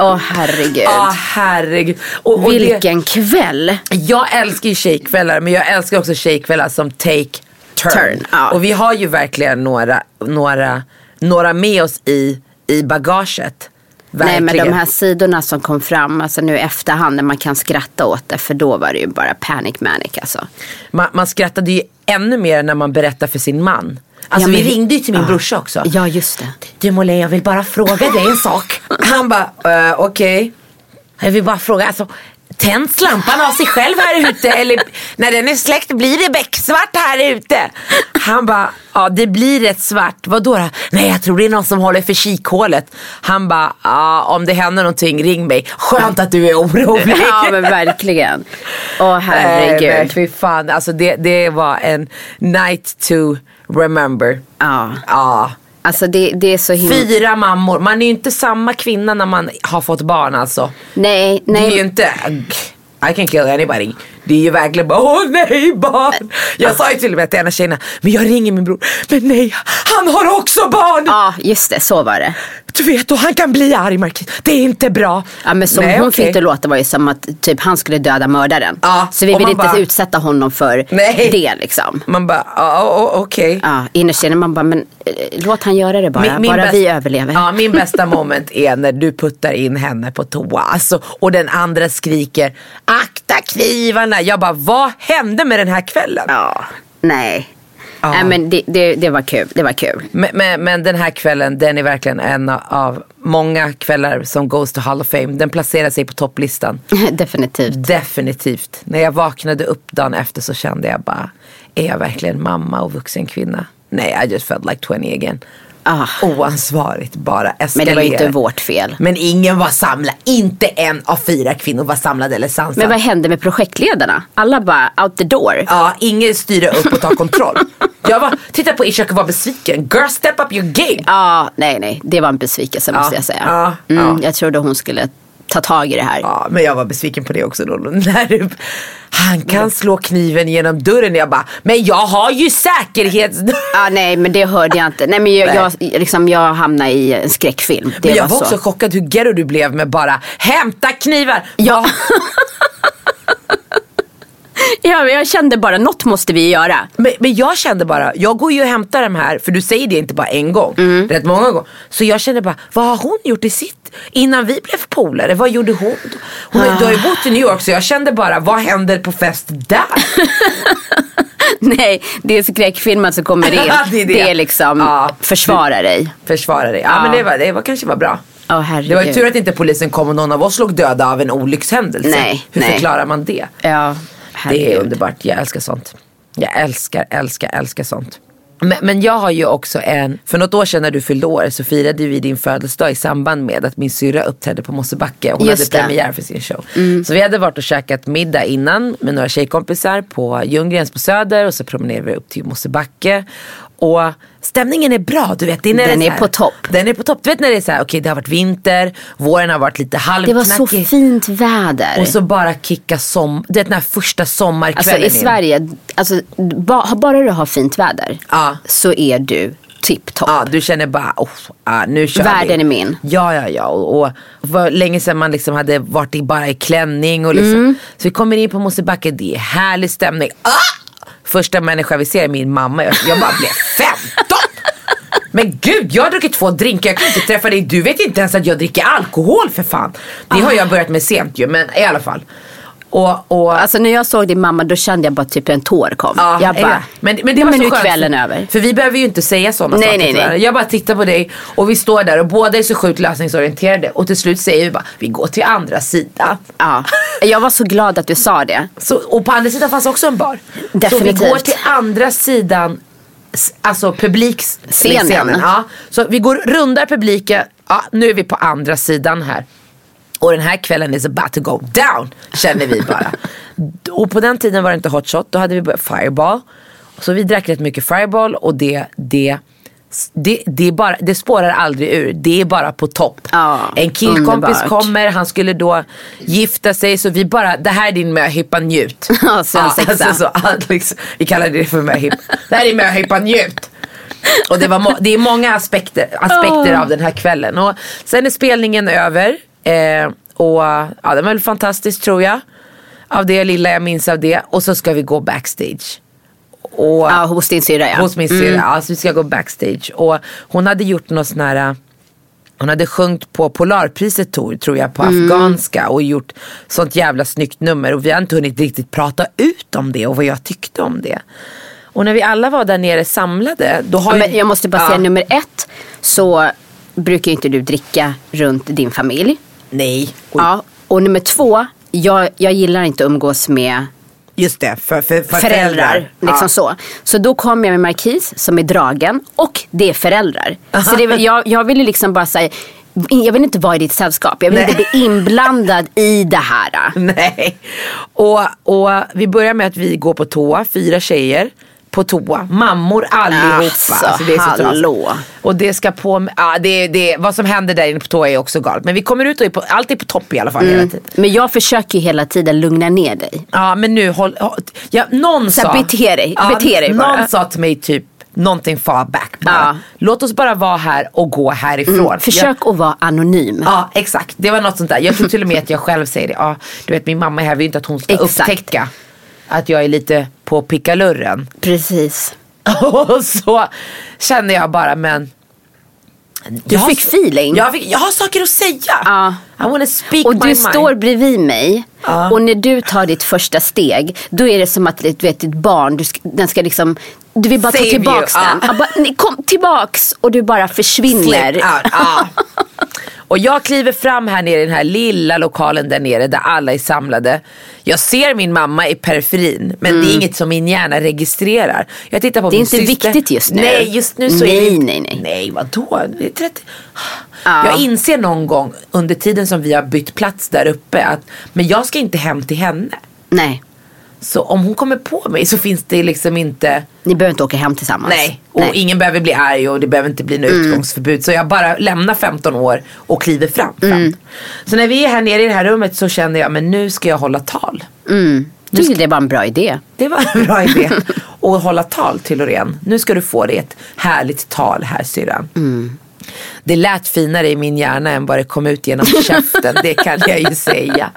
Åh herregud. Ja, herregud. Och, och det, Vilken kväll. Jag älskar ju tjejkvällar men jag älskar också tjejkvällar som take turn. Turn, ja. Och vi har ju verkligen några, några, några med oss i, i bagaget. Nej men Verkligen. de här sidorna som kom fram, alltså nu i efterhand när man kan skratta åt det. För då var det ju bara panic manic alltså. man, man skrattade ju ännu mer när man berättar för sin man. Alltså Ja, vi men- ringde ju till min Ja. brorsa också. Ja just det. Du Molé jag vill bara fråga dig en sak. [LAUGHS] Han bara, uh, okej. Jag vill bara fråga, alltså, tänds lampan av sig själv här ute? Eller när den är släckt blir det becksvart här ute? Han bara, ja det blir rätt svart. Vadå då? Nej jag tror det är någon som håller för kikhålet. Han bara, ja om det händer någonting ring mig. Skönt att du är orolig. Ja men verkligen. Åh Nej, men herregud. fy fan, alltså det, det var en night to remember. Ja. Ja. Alltså det, det är så himla... Fyra mammor, man är ju inte samma kvinna när man har fått barn alltså. Nej, Det är ju nej. inte, I can kill anybody. Det är ju verkligen bara, åh nej barn. Jag sa ju till och med till en av tjejerna, men jag ringer min bror. Men nej, han har också barn. Ja just det, så var det. Du vet, och han kan bli arg Marquis. Det är inte bra. Ja men som Nej, hon okej. fick det låta var ju som att typ han skulle döda mördaren. Ja, så vi vill inte bara- utsätta honom för Nej. det liksom. Man bara, ja okej. Ja, innerst inne man bara, men eh, låt han göra det bara. bara bäst- vi överlever. Ja, min bästa [LAUGHS] moment är när du puttar in henne på toa. Alltså, och den andra skriker akta knivarna. Jag bara, vad hände med den här kvällen? Ja, nej. Ja. Nej men det, det, det var kul. Det var kul. Men, men, men den här kvällen, den är verkligen en av många kvällar som goes to Hall of Fame. Den placerar sig på topplistan. [LAUGHS] Definitivt. Definitivt. När jag vaknade upp dagen efter så kände jag bara, är jag verkligen mamma och vuxen kvinna? Nej, I just felt like 20 again. Ah. Oansvarigt bara Men eskalera. det var ju inte vårt fel. Men ingen var samlad. Inte en av fyra kvinnor var samlad eller sansad. Men vad hände med projektledarna? Alla bara out the door. Ja, ingen styra upp och ta kontroll. [LAUGHS] jag var, titta på Ishak och var besviken. Girl, step up your game. Ja, nej nej. Det var en besvikelse måste jag säga. mm, ja. Jag trodde hon skulle ta tag i det här. Ja, men jag var besviken på det också då. När han kan slå kniven genom dörren. Jag bara, men jag har ju säkerhets... Ja, nej men det hörde jag inte. Nej men jag, jag, liksom, jag hamnade i en skräckfilm. Det Men jag var, var så. också chockad hur ghetto du blev med bara hämta knivar. Ja. [LAUGHS] [LAUGHS] ja, men jag kände bara något måste vi göra. Men, men jag kände bara, jag går ju och hämtar de här, för du säger det inte bara en gång, Mm. rätt många gånger. Så jag kände bara, vad har hon gjort i sitt, innan vi blev polare, vad gjorde hon? Hon har, du har ju bott i New York så jag kände bara, vad händer på fest där? [LAUGHS] Nej, det är skräckfilmen som kommer in. [LAUGHS] Det är det. det. är liksom Ja. försvara dig. Försvara dig. Ja, Ja. men det var, det var kanske var bra. Herregud. Det var ju tur att inte polisen kom och någon av oss låg döda av en olyckshändelse. Nej, Hur nej. förklarar man det? Ja, Det herregud. är underbart, jag älskar sånt. Jag älskar, älskar, älskar sånt. Men, men jag har ju också en, för något år sedan när du fyllde år så firade vi din födelsedag i samband med att min syrra uppträdde på Mosebacke. Hon Just hade det. premiär för sin show. Så vi hade varit och käkat middag innan med några tjejkompisar på Ljunggrens på Söder och så promenerade vi upp till Mosebacke. Och stämningen är bra, du vet. Det är Den är här- på topp. Den är på topp. Du vet när det är så här, okej det har varit vinter, våren har varit lite Det var halvknackig. så fint väder. Och så bara kicka som, det är den här första Alltså sommarkvällen i in. Sverige, alltså, ba, bara du har fint väder Ja. så är du tipptopp. Ja, du känner bara, oh, ah, nu kör Världen vi. är min. Ja, ja, ja. Och, och var länge sedan man liksom hade varit i, bara i klänning och liksom. Mm. Så vi kommer in på Mosebacke, det är härlig stämning. Ah! Första människa vi ser är min mamma. Jag, jag bara blev 15! Men gud, jag har druckit två drinkar, jag kan inte träffa dig. Du vet inte ens att jag dricker alkohol för fan. Det har jag börjat med sent ju, men i alla fall. Och, och, Alltså när jag såg din mamma då kände jag bara typ en tår kom. Ja, jag bara, men, men det var men så nu skönt, kvällen över. För vi behöver ju inte säga sådana Nej, saker nej, nej. Jag bara tittar på dig och vi står där och båda är så sjukt lösningsorienterade. Och till slut säger vi bara, vi går till andra sidan. Ja. Jag var så glad att du sa det. Så, och på andra sidan fanns också en bar. Så Definitivt. vi går till andra sidan, alltså publikscenen. Scenen. Ja. Så vi går, rundar publiken, ja, nu är vi på andra sidan här. Och den här kvällen is about to go down, känner vi bara. och på den tiden var det inte hot shot, då hade vi börjat fireball. Så vi drack rätt mycket fireball och det, det det, det, bara, det spårar aldrig ur, det är bara på topp. Ja, en killkompis underbart. kommer, han skulle då gifta sig så vi bara, det här är din möhippa njut. [LAUGHS] Ja, svensexa. alltså, så, liksom, vi kallar det för möhippa. Det här är möhippa njut. Och det, var må- det är många aspekter, aspekter av den här kvällen. Och sen är spelningen över. Eh, och ja, den var väl fantastisk tror jag. Av det lilla jag minns av det. Och så ska vi gå backstage. Och, Ja, hos din syrra ja. Hos min syrra. Alltså vi ska gå backstage. Och hon hade gjort något sån här. Hon hade sjungit på Polarpriset Tor, tror jag, på afghanska och gjort sånt jävla snyggt nummer. Och vi har inte hunnit riktigt prata ut om det och vad jag tyckte om det. Och när vi alla var där nere samlade, då har Ja, men jag måste bara Ja. säga nummer ett så brukar inte du dricka runt din familj. Nej. Oj. Ja, och nummer två, jag, jag gillar inte att umgås med Just det, för, för, för föräldrar. Liksom så. så då kom jag med Markis som är dragen och det är föräldrar. Så det, jag, jag ville liksom bara säga, jag vill inte vara i ditt sällskap. Jag vill Nej. inte bli inblandad i det här. Nej. Och, och vi börjar med att vi går på toa, fyra tjejer på toa. Mammor allihopa. Alltså, det är så hallå. Och det ska på med, ja, det, det, vad som händer där inne på toa är också galet. Men vi kommer ut och är på, allt är på topp i alla fall hela tiden. Men jag försöker ju hela tiden lugna ner dig. Ja men nu håll, håll ja, någon Så sa. bete dig, bete dig bara. Någon sa till mig typ någonting far back bara. Ja. Låt oss bara vara här och gå härifrån. Jag, Försök att vara anonym. Ja exakt, det var något sånt där. Jag tror till och med att jag själv säger det. Ja, du vet min mamma är här, vill inte att hon ska Exakt. upptäcka att jag är lite på pickalurren. Precis. [LAUGHS] Och så känner jag bara men Du jag har- fick feeling. Jag, fick, jag har saker att säga. Ja. I wanna speak Och my du mind. står bredvid mig Ja. och när du tar ditt första steg då är det som att du vet, ditt barn, du ska, den ska liksom du vill bara Save ta tillbaks you, den. ja. Bara, kom tillbaks och du bara försvinner. [LAUGHS] Och jag kliver fram här nere i den här lilla lokalen där nere där alla är samlade. Jag ser min mamma i periferin men det är inget som min hjärna registrerar. Jag tittar på Mm. Det är inte syster. viktigt just nu. Nej just nu så är Nej, det nej, nej. Nej vadå? Det är 30. Ja. Jag inser någon gång under tiden som vi har bytt plats där uppe att men jag ska inte hem till henne. Nej, Så om hon kommer på mig så finns det liksom inte ni behöver inte åka hem tillsammans. Nej, och ingen behöver bli arg och det behöver inte bli något Mm. utgångsförbud. Så jag bara lämnar 15 år och kliver fram. Mm. Så när vi är här nere i det här rummet så kände jag, men nu ska jag hålla tal. Mm. Jag tycker det var en bra idé. Det var en bra idé. [LAUGHS] Och hålla tal till Loreen. Nu ska du få dig ett härligt tal här syrran. Mm. Det lät finare i min hjärna än vad det kom ut genom [LAUGHS] käften. det kan jag ju säga.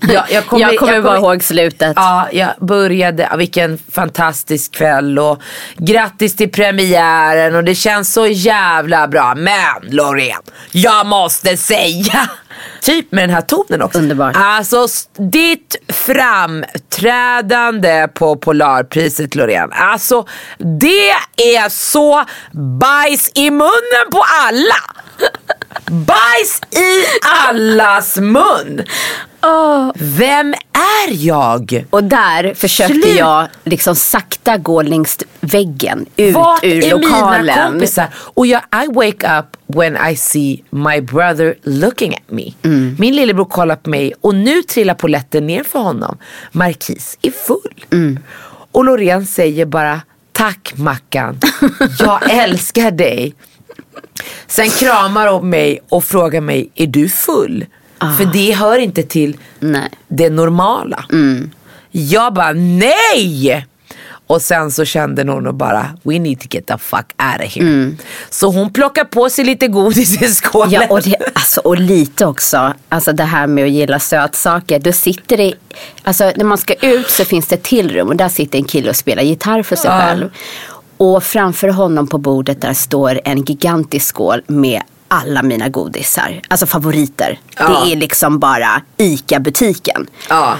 Jag, jag kommer bara ihåg slutet. Ja, jag började, ja, vilken fantastisk kväll och grattis till premiären och det känns så jävla bra. Men Loreen, jag måste säga. Typ med den här tonen också. Underbart. Alltså ditt framträdande på Polarpriset Loreen. Alltså det är så bajs i munnen på alla. Bajs i allas mun. Vem är jag? Och där försökte Slut. jag liksom sakta gå längs väggen ut Vart ur är mina lokalen. kompisar? Och jag, I wake up when I see my brother looking at me. Mm. Min lillebror kollar på mig och nu trillar polletten ner för honom. Marquis är full. Mm. Och Loreen säger bara tack Mackan. Jag [LAUGHS] älskar dig. Sen kramar hon mig och frågar mig, är du full? För det hör inte till Ah. Nej. Mm. det normala. Jag bara nej! Och sen så kände hon och bara, we need to get the fuck out of here. Så hon plockar på sig lite godis i skålen. Ja, och, det, alltså, och lite också, alltså det här med att gilla sötsaker. Då sitter det, alltså när man ska ut så finns det ett till rum och där sitter en kille och spelar gitarr för sig Ja. själv. Och framför honom på bordet där står en gigantisk skål med alla mina godisar. Alltså favoriter. Ja. Det är liksom bara ICA-butiken. ja.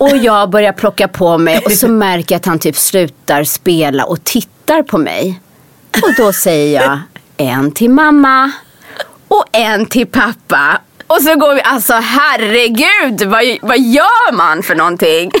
Och jag börjar plocka på mig och så märker jag att han typ slutar spela och tittar på mig. Och då säger jag en till mamma och en till pappa. Och så går vi, alltså herregud, vad, vad gör man för någonting? [LAUGHS]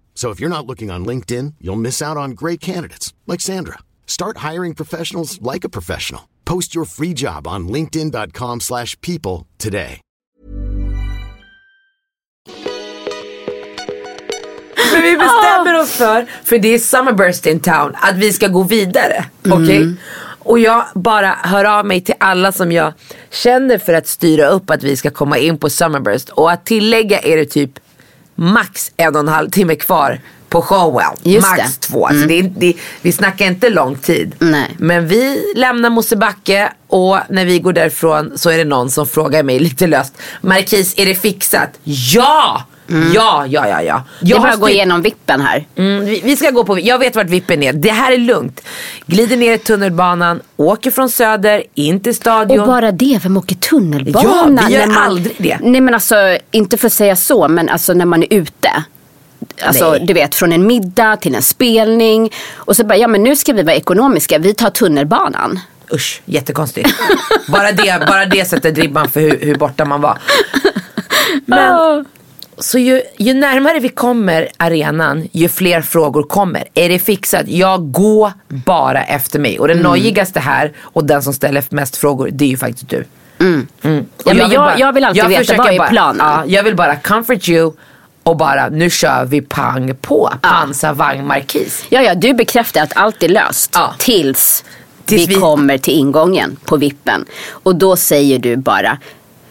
So if you're not looking on LinkedIn, you'll miss out on great candidates like Sandra. Start hiring professionals like a professional. Post your free job on linkedin.com/people today. Men vi bestämmer oss för, för det är Summerburst in town, att vi ska gå vidare. Okej? Och jag bara hör av mig till alla som jag känner för att styra upp att vi ska komma in på Summerburst. Och att tillägga är det typ max en och en halv timme kvar på showen. Just max det. två. Alltså det, är- det, vi snackar inte lång tid. Nej. Men vi lämnar Mosebacke och när vi går därifrån så är det någon som frågar mig lite löst. Markis, är det fixat? Ja! Ja, ja, ja, ja. Det är Jag bara att gå igenom vippen här. Mm, vi, vi ska gå på, jag vet vart vippen är. Det här är lugnt. Glider ner i tunnelbanan, åker från söder, in till stadion. Och bara det, vem åker tunnelbana? Ja, vi gör man, aldrig det. Nej men alltså, inte för att säga så, men alltså när man är ute. Alltså Nej. du vet, från en middag till en spelning. Och så bara, ja men nu ska vi vara ekonomiska, vi tar tunnelbanan. Usch, jättekonstigt. bara, det, bara det sätter ribban för hur, hur borta man var. [LAUGHS] Men, så ju, ju närmare vi kommer arenan, ju fler frågor kommer. Är det fixat? Jag går bara efter mig. Och den Mm. nojigaste här och den som ställer mest frågor, det är ju faktiskt du. Mm. Och Ja, men jag- jag vill alltid veta, försöker vad är bara, planen? Ja, jag vill bara comfort you och bara, nu kör vi pang på. Pansarvagn Markis. Ja, ja, du bekräftar att allt är löst. Ja. Tills, Tills vi, vi- kommer till ingången på vippen. Och då säger du bara,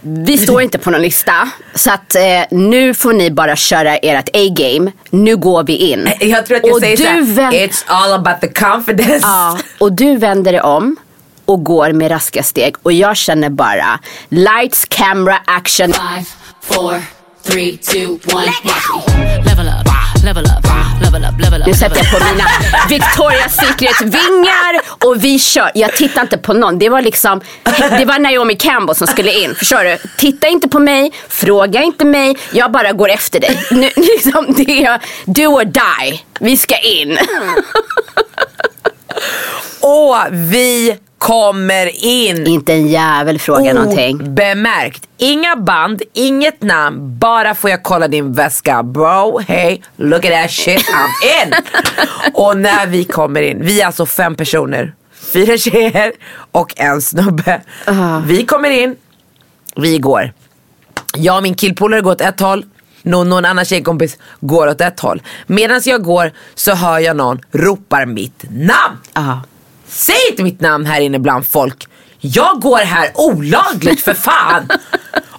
vi står inte på någon lista. Så att eh, nu får ni bara köra ert A-game. Nu går vi in. Jag tror att jag Och säger du såhär, it's all about the confidence. Ja, och du vänder dig om och går med raska steg. Och jag känner bara, lights, camera, action. Five, four, three, two, one. Level up, level up, level up, level up. Nu sätter jag på mina Victoria's Secret vingar och vi kör. Jag tittar inte på någon. Det var liksom, det var Naomi Campbell som skulle in. Förstår du? Titta inte på mig, fråga inte mig. Jag bara går efter dig. Nu, liksom, det är do or die. Vi ska in. Och vi kommer in. inte en jävel frågar någonting. Bemärkt. Inga band, inget namn, bara får jag kolla din väska. Bro, hey, look at that shit, I'm in. [LAUGHS] och när vi kommer in, vi är alltså fem personer. Fyra tjejer och en snubbe. Vi kommer in, vi går. Jag och min killpolare går åt ett håll. Någon, någon annan tjejkompis går åt ett håll. Medan jag går så hör jag någon ropar mitt namn. Ja. Säg inte mitt namn här inne bland folk. Jag går här olagligt för fan.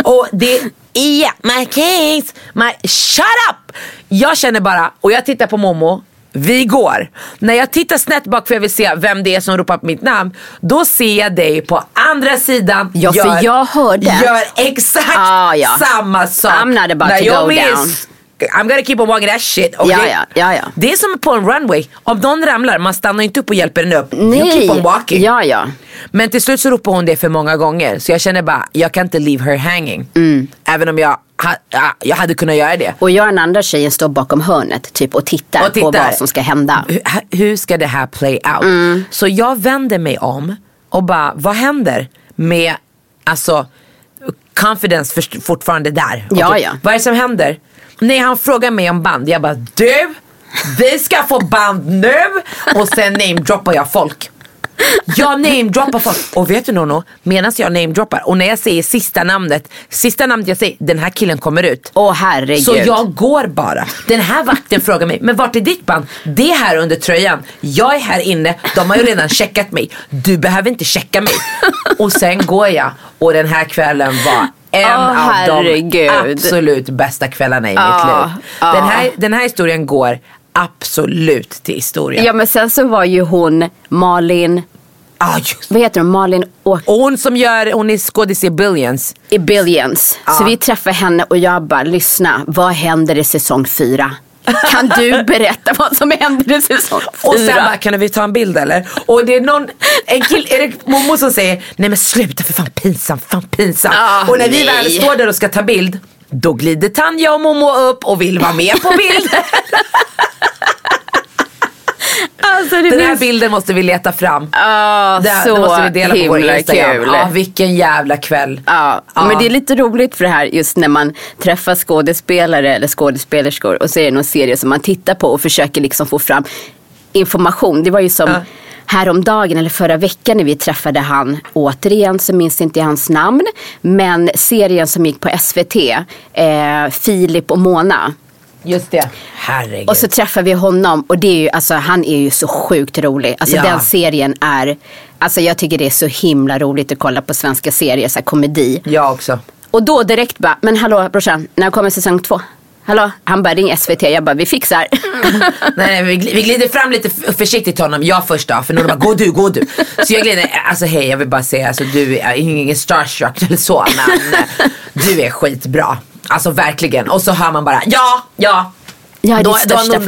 och det är my case, my shut up. Jag känner bara, och jag tittar på Momo. Vi går. När jag tittar snett bak för jag vill se vem det är som ropar på mitt namn. Då ser jag dig på andra sidan. Ja, för jag hörde. Gör exakt Ah, ja. samma sak. I'm not about to go Naomi down. I'm gonna keep on walking that shit. okay? Ja, ja, ja, ja. Det är som på en runway. Om någon ramlar, man stannar inte upp och hjälper den upp. You Nej. keep on walking. Ja, ja. Men till slut så ropar hon det för många gånger. Så jag känner bara, jag kan inte leave her hanging. Mm. Även om jag, ha, ja, jag hade kunnat göra det. Och jag och den andra tjejen står bakom hörnet typ, och tittar, Och tittar. på vad som ska hända. Hur, hur ska det här play out? Mm. Så jag vänder mig om och bara, vad händer med, alltså, confidence fortfarande där? Ja, Okej, ja. Vad är det som händer? Nej, han frågar mig om band. Jag bara, du, vi ska få band nu. Och sen namedroppar jag folk. Jag namedroppar folk. Och vet du Nono, medan jag namedroppar och när jag säger sista namnet, sista namnet jag säger, den här killen kommer ut. Åh herregud. Så jag går bara. Den här vakten frågar mig, men vart är ditt band? Det är här under tröjan. Jag är här inne, de har ju redan checkat mig. Du behöver inte checka mig. Och sen går jag och den här kvällen var en Åh, av herregud. de absolut bästa kvällarna i Ja, mitt liv. ja. Den, här, den här historien går absolut till historien. Ja men sen så var ju hon Malin, Ah, just. vad heter hon? Malin Åk hon som gör, hon är skådis i Billions. i Billions. Så vi träffade henne och jag bara, lyssna, vad händer i säsong fyra? Kan du berätta vad som händer i säsong Och sen fyra? bara, kan vi ta en bild eller? Och det är någon, en kill, är det Momo som säger, nej men sluta för fan pinsamt, fan pinsamt. Ah, och när vi nej. väl står där och ska ta bild, då glider Tanja och Momo upp och vill vara med på bild. [LAUGHS] Alltså, Den här finns- bilden måste vi leta fram. Det, här- så det måste vi dela på vår Instagram. kul. Ja, vilken jävla kväll. Ja, Ja. men det är lite roligt för det här just när man träffar skådespelare eller skådespelerskor och så är det någon serie som man tittar på och försöker liksom få fram information. Det var ju som Ja. häromdagen eller förra veckan när vi träffade han, återigen så minns inte jag hans namn, men serien som gick på SVT, eh, Filip och Mona. Just det. Herregud. Och så träffar vi honom och det är ju, alltså, han är ju så sjukt rolig. Alltså Ja. den serien är, alltså jag tycker det är så himla roligt att kolla på svenska serier, så här komedi. Jag också. Och då direkt bara, men hallå brorsan, när kommer säsong två? Hallå? Han bara, ring SVT. Jag bara, vi fixar. [LAUGHS] Nej, nej vi, vi glider fram lite försiktigt till honom. Jag först då. För någon bara, gå du, gå du. Så jag glider, alltså hej jag vill bara säga, alltså, du är ingen starstruck eller så. Men eh, du är skitbra. Alltså verkligen. Och så hör man bara, ja, ja. Jag är Då- ditt då har största någon,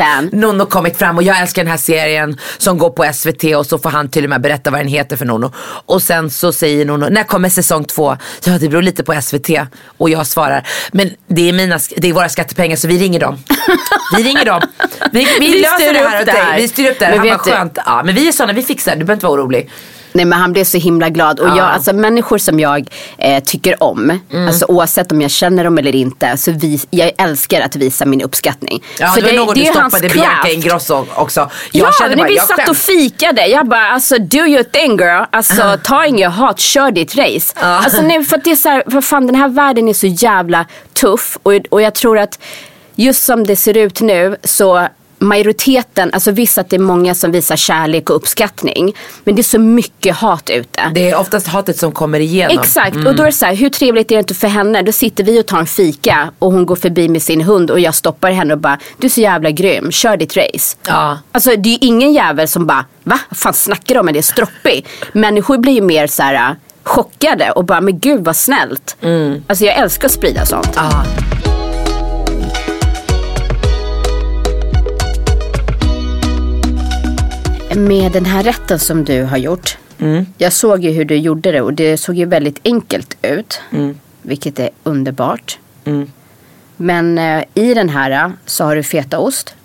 fan. Har kommit fram och jag älskar den här serien som går på SVT och så får han till och med berätta vad den heter för Nono. Och sen så säger Nono, när kommer säsong två? Ja det beror lite på SVT. Och jag svarar, men det är, mina, det är våra skattepengar så vi ringer dem. Vi ringer dem. Vi, vi, Vi löser det här det här. Vi styr upp det här. Men Han bara skönt. Ja, men vi är sådana, vi fixar det. Du behöver inte vara orolig. Nej men han blev så himla glad. Och jag, alltså människor som jag eh, tycker om, Mm. alltså oavsett om jag känner dem eller inte, så vi, jag älskar att visa min uppskattning. Ja, För det var någon du är hans stoppade Bianca. Ingrosso också. Jag ja, kände när bara, vi jag satt och skäms. fikade. Jag bara, alltså do your thing girl. Alltså ta ingen hat, kör ditt race. Alltså, nej, för att det är så här, för fan den här världen är så jävla tuff. Och, och jag tror att just som det ser ut nu så majoriteten, alltså visst att det är många som visar kärlek och uppskattning. Men det är så mycket hat ute. Det är oftast hatet som kommer igenom. Exakt, och då är det så här, hur trevligt är det inte för henne? Då sitter vi och tar en fika och hon går förbi med sin hund och jag stoppar henne och bara, du är så jävla grym, kör ditt race. Ja. Alltså det är ju ingen jävel som bara, va? Vad fan snackar du om? Är det stroppig? Människor blir ju mer så här chockade och bara, men gud vad snällt. Alltså jag älskar att sprida sånt. Ja. Med den här rätten som du har gjort. Jag såg ju hur du gjorde det och det såg ju väldigt enkelt ut. Vilket är underbart. Men eh, i den här så har du fetaost.